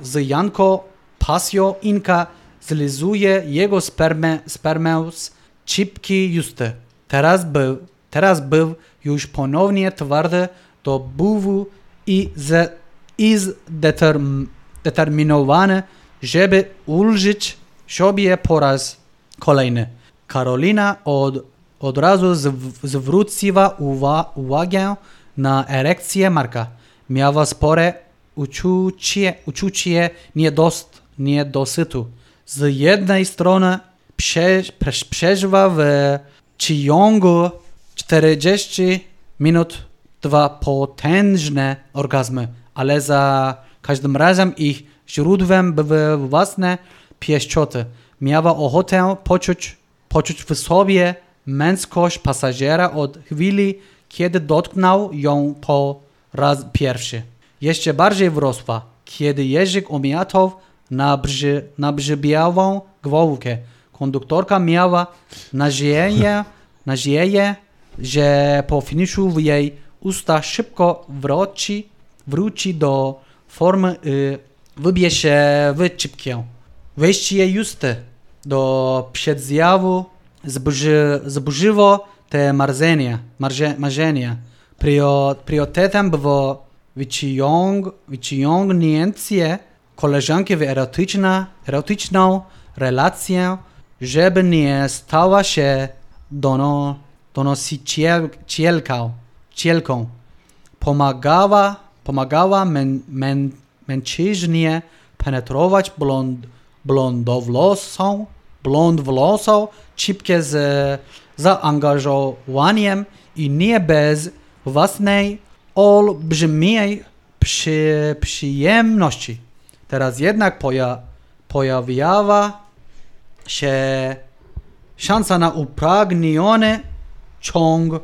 z Janko pasjo Inka zlizuje jego spermę, spermę z czipki Justy. Teraz był, teraz był już ponownie twardy do buwu i, z, i zdeterm, zdeterminowany, żeby ulżyć sobie po raz kolejny. Karolina od, od razu zw, zwróciła uwa, uwagę na erekcję Marka. Miała spore uczucie, uczucie niedost, niedosytu. Z jednej strony prze, prze, przeżywa w ciągu 40 minut dwa potężne orgazmy, ale za każdym razem ich źródłem były własne pieszczoty. Miała ochotę poczuć, poczuć w sobie męskość pasażera od chwili, kiedy dotknął ją po raz pierwszy. Jeszcze bardziej wrosła, kiedy język omiatał nabrzy, nabrzybiałą głowkę. Konduktorka miała nadzieję, nadzieję, że po finiszu w jej usta szybko wróci, wróci do formy i wybie się w czipkę. Wejście Justy do przedzjawu zburzyło te marzenia. Marze, marzenia. Prio, priorytetem było wyciąg, wyciągnięcie koleżanki w erotyczna, erotyczną relację, żeby nie stała się dono, donosicielką. Cielką. Pomagała, pomagała mę, mę, mężczyźnie penetrować blond, blondowłosą, blondwłosą czipkę z zaangażowaniem i nie bez własnej olbrzymiej przy, przyjemności. Teraz jednak poja, pojawiała się szansa na upragniony ciąg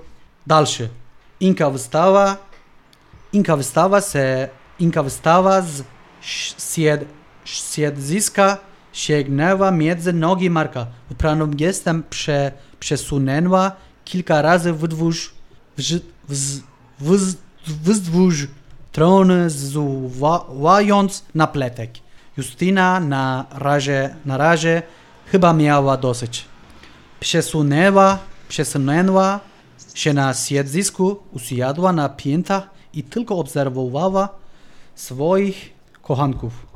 dalszy. Inka wystawa, Inka wystawa se, Inka wystawa z sied, sięgnęła między nogi Marka. Wypranym gestem prze, przesunęła kilka razy wzdłuż, wz, wz, wz, wzdłuż trony, zsuwając na pletek. Justyna na razie, na razie chyba miała dosyć. Przesunęła, przesunęła się na siedzisku, usiadła na piętach i tylko obserwowała swoich kochanków.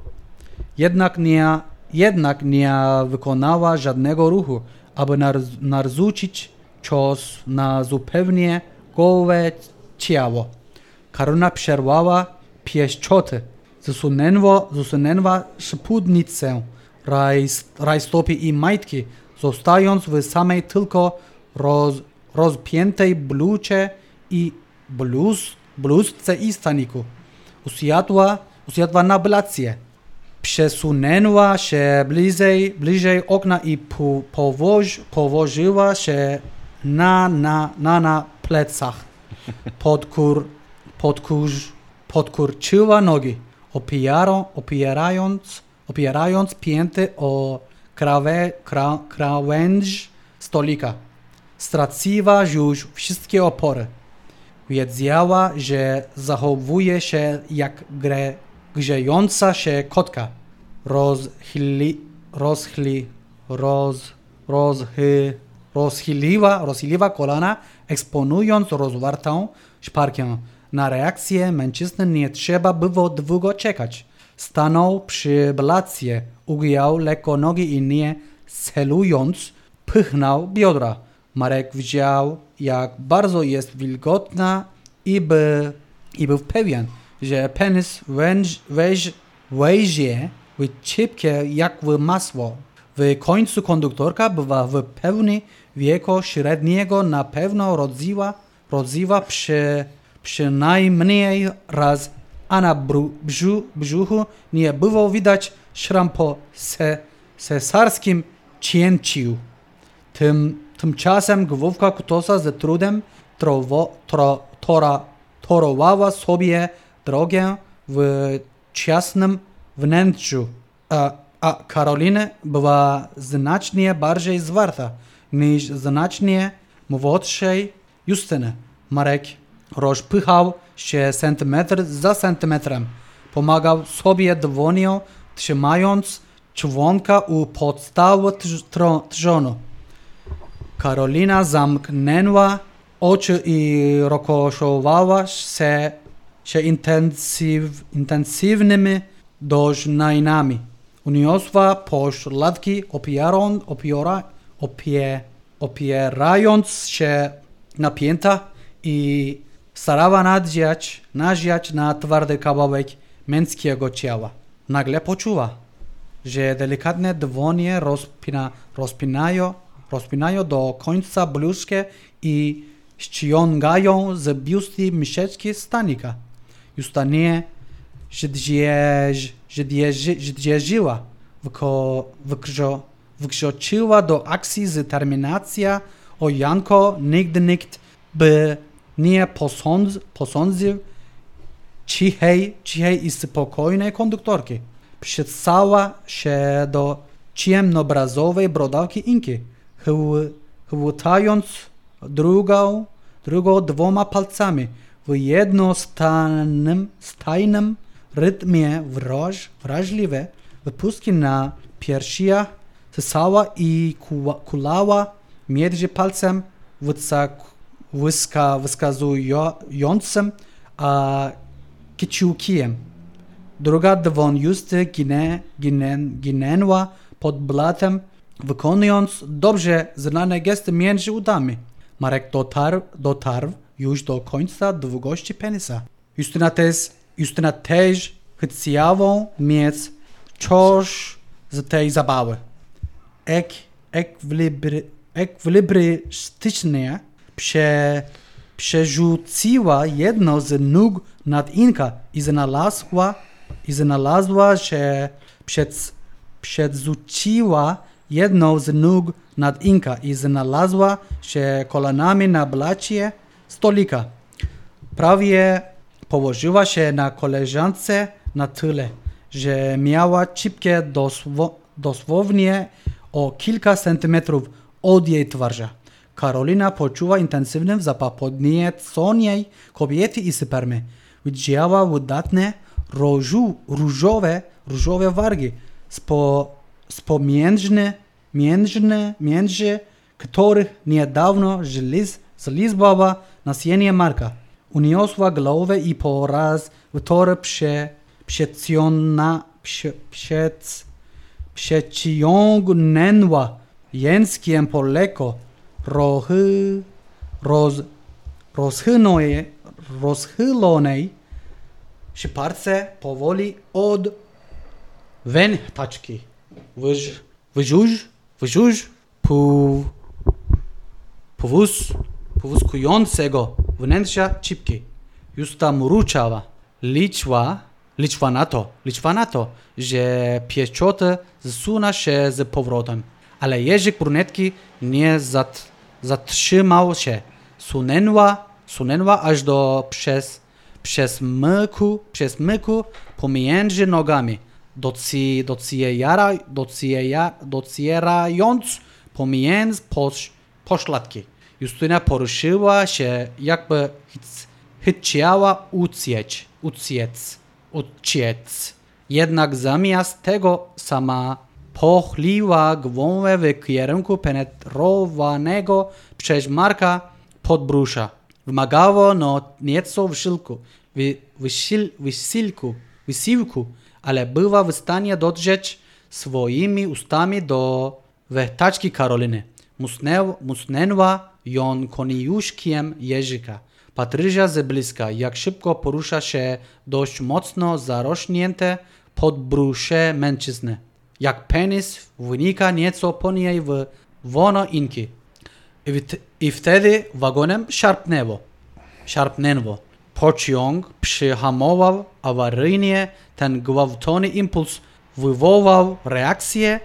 Jednak nie, jednak nie wykonała żadnego ruchu, aby nar, narzucić cios na zupełnie gołe ciało. Karuna przerwała pieszczoty, zasunęła, zasunęła spódnicę, raj, rajstopy i majtki zostając w samej tylko roz, rozpiętej blucie i bluz, bluzce i staniku. Usiadła, usiadła na blację. Przesunęła się bliżej, bliżej okna i po, położyła się na, na, na, na plecach. Podkur, podkur, podkurczyła nogi, opierą, opierając, opierając pięty o kra, krawędź stolika. Straciła już wszystkie opory. Wiedziała, że zachowuje się jak grę, grzejąca się kotka. Rozchyli, rozchyli, roz, rozchy, rozchyliła, rozchyliła kolana, eksponując rozwartą szparkę. Na reakcję mężczyzny nie trzeba było długo czekać. Stanął przy blacie, ugiął lekko nogi i nie celując, pychnął biodra. Marek widział, jak bardzo jest wilgotna i, by, i był pewien, że penis węż, weź, wejdzie w cipkę jak w masło. W końcu konduktorka była w pełni wieku średniego na pewno rodziła, rodziła przy, przynajmniej raz, a na brzu, brzuchu nie było widać szram po se, cesarskim cięciu. Tym, tymczasem główka kutosa ze trudem trowo, tro, tora, torowała sobie drogę w ciasnym wnętrzu, a, a Karolina była znacznie bardziej zwarta niż znacznie młodszej Justyny. Marek rozpychał się centymetr za centymetrem. Pomagał sobie dłonią, trzymając członka u podstawy trzonu. Karolina zamknęła oczy i rozkoszowała się, się intensyw, intensywnymi doznaniami. Uniosła pośladki opierą, opiera, opie, opierając się na pięta i starała nadziać, nadziać na twardy kawałek męskiego ciała. Nagle poczuła, że delikatne dłonie rozpina, rozpinają, rozpinają do końca bluzkę i ściągają z biusty myszeczki stanika. Justanie zdzierżyła, wykroczyła do akcji z terminacja o Janko nigdy nikt by nie posądz, posądził cichej, cichej i spokojnej konduktorki. Przedstała się do ciemnobrazowej brodawki Inki, chwytając drugą, drugą dwoma palcami w jednostajnym stajnym rytmie wraż, wrażliwe wypustki na piersiach sysała i kulała między palcem wyska, wyskazującym a kciukiem. Druga dłoń Justy ginę, ginę, ginęła pod blatem, wykonując dobrze znane gesty między udami. Marek dotarł, dotarł już do końca długości penisa. Justyna też, Justyna też chciała mieć coś z tej zabawy. Ek, ekwilibry, ekwilibrystycznie prze, przerzuciła jedno z nóg nad Inka i znalazła, i znalazła że przed, przerzuciła jedną z nóg nad Inka i znalazła się kolanami na blacie stolika. Prawie położyła się na koleżance na tyle, że miała cipkę dosło, dosłownie o kilka centymetrów od jej twarzy. Karolina poczuła intensywny zapach podnieconej kobiety i spermy. Widziała udatne różu, różowe, różowe wargi spo, spomiędzy, między, między których niedawno zliz, zlizbała nasienie marka. Uniosła głowę i po raz wtóry prze, przeciąna, prze, przed, przeciągnęła językiem po lekko rohy, roz, rozchylonej, rozchylonej szparce powoli od wętaczki. Wyż, wyżuż, wyżuż pół, powóz, powózkującego wnętrza cipki. Justa mruczała. Liczła, liczła na to, liczła na to, że pieczota zsuna się z powrotem. Ale jeżyk brunetki nie zat, zatrzymał się. Sunęła, sunęła aż do przez, przez myku, przez myku pomiędzy nogami. Doci, dociera, dociera, docierając pomiędzy posz, poszlatki. Justyna poruszyła się, jakby chc- chciała uciec, uciec, uciec. Jednak zamiast tego sama pochyliła głowę w kierunku penetrowanego przez Marka podbróża. Wymagało no nieco wysiłku, wy, wysil, wysiłku, wysiłku, ale była w stanie dotrzeć swoimi ustami do wehtaczki Karoliny. Musnęł, musnęła ją koniuszkiem jeżyka. Patrycja z bliska, jak szybko porusza się dość mocno zarośnięte podbrusze mężczyzny. Jak penis wynika nieco poniżej w wono inki. I, wt- I wtedy wagonem szarpnęło. Szarpnęło. Pociąg przyhamował awaryjnie. Ten gwałtowny impuls wywołał reakcję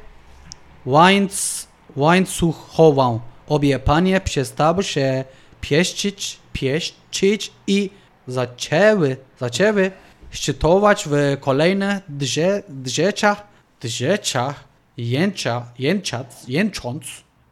łańc, łańcuchową. Obie panie przestały się pieścić, pieścić i zaczęły, zaczęły szczytować w kolejnych drze, drzeciach, drzeciach, jęcza, jęczać, jęcząc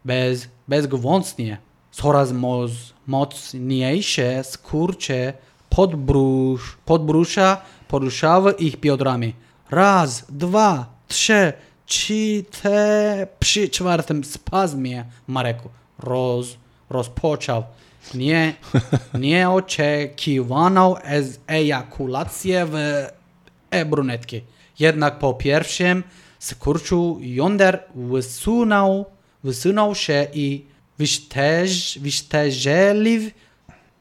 bez, bezgwałtnie. Coraz moc, mocniejsze skurcze podbrusz, podbrusza poruszały ich biodrami. Raz, dwa, trzy, ci te przy czwartym spazmie Mareku roz, rozpoczął nie, nieoczekiwaną ez- ejakulację w e-brunetki. Jednak po pierwszym skurczu jąder wysunął, wysunął się i wyszteż, wyszterzeli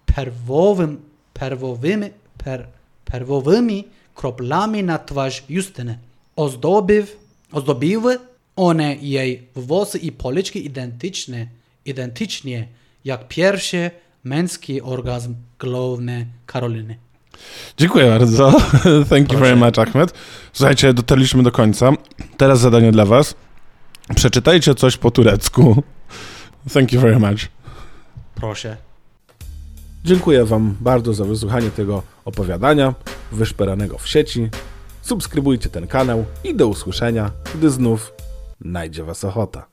perwowym, perwowymi, per, perwowymi kroplami na twarz Justyny. Ozdobiw, ozdobiły one jej włosy i policzki identyczne, identycznie jak pierwszy męski orgazm główny Karoliny. Dziękuję bardzo. Thank you very much, Ahmed. Słuchajcie, dotarliśmy do końca. Teraz zadanie dla was. Przeczytajcie coś po turecku. Thank you very much. Proszę. Dziękuję wam bardzo za wysłuchanie tego opowiadania wyszperanego w sieci. Subskrybujcie ten kanał i do usłyszenia, gdy znów najdzie was ochota.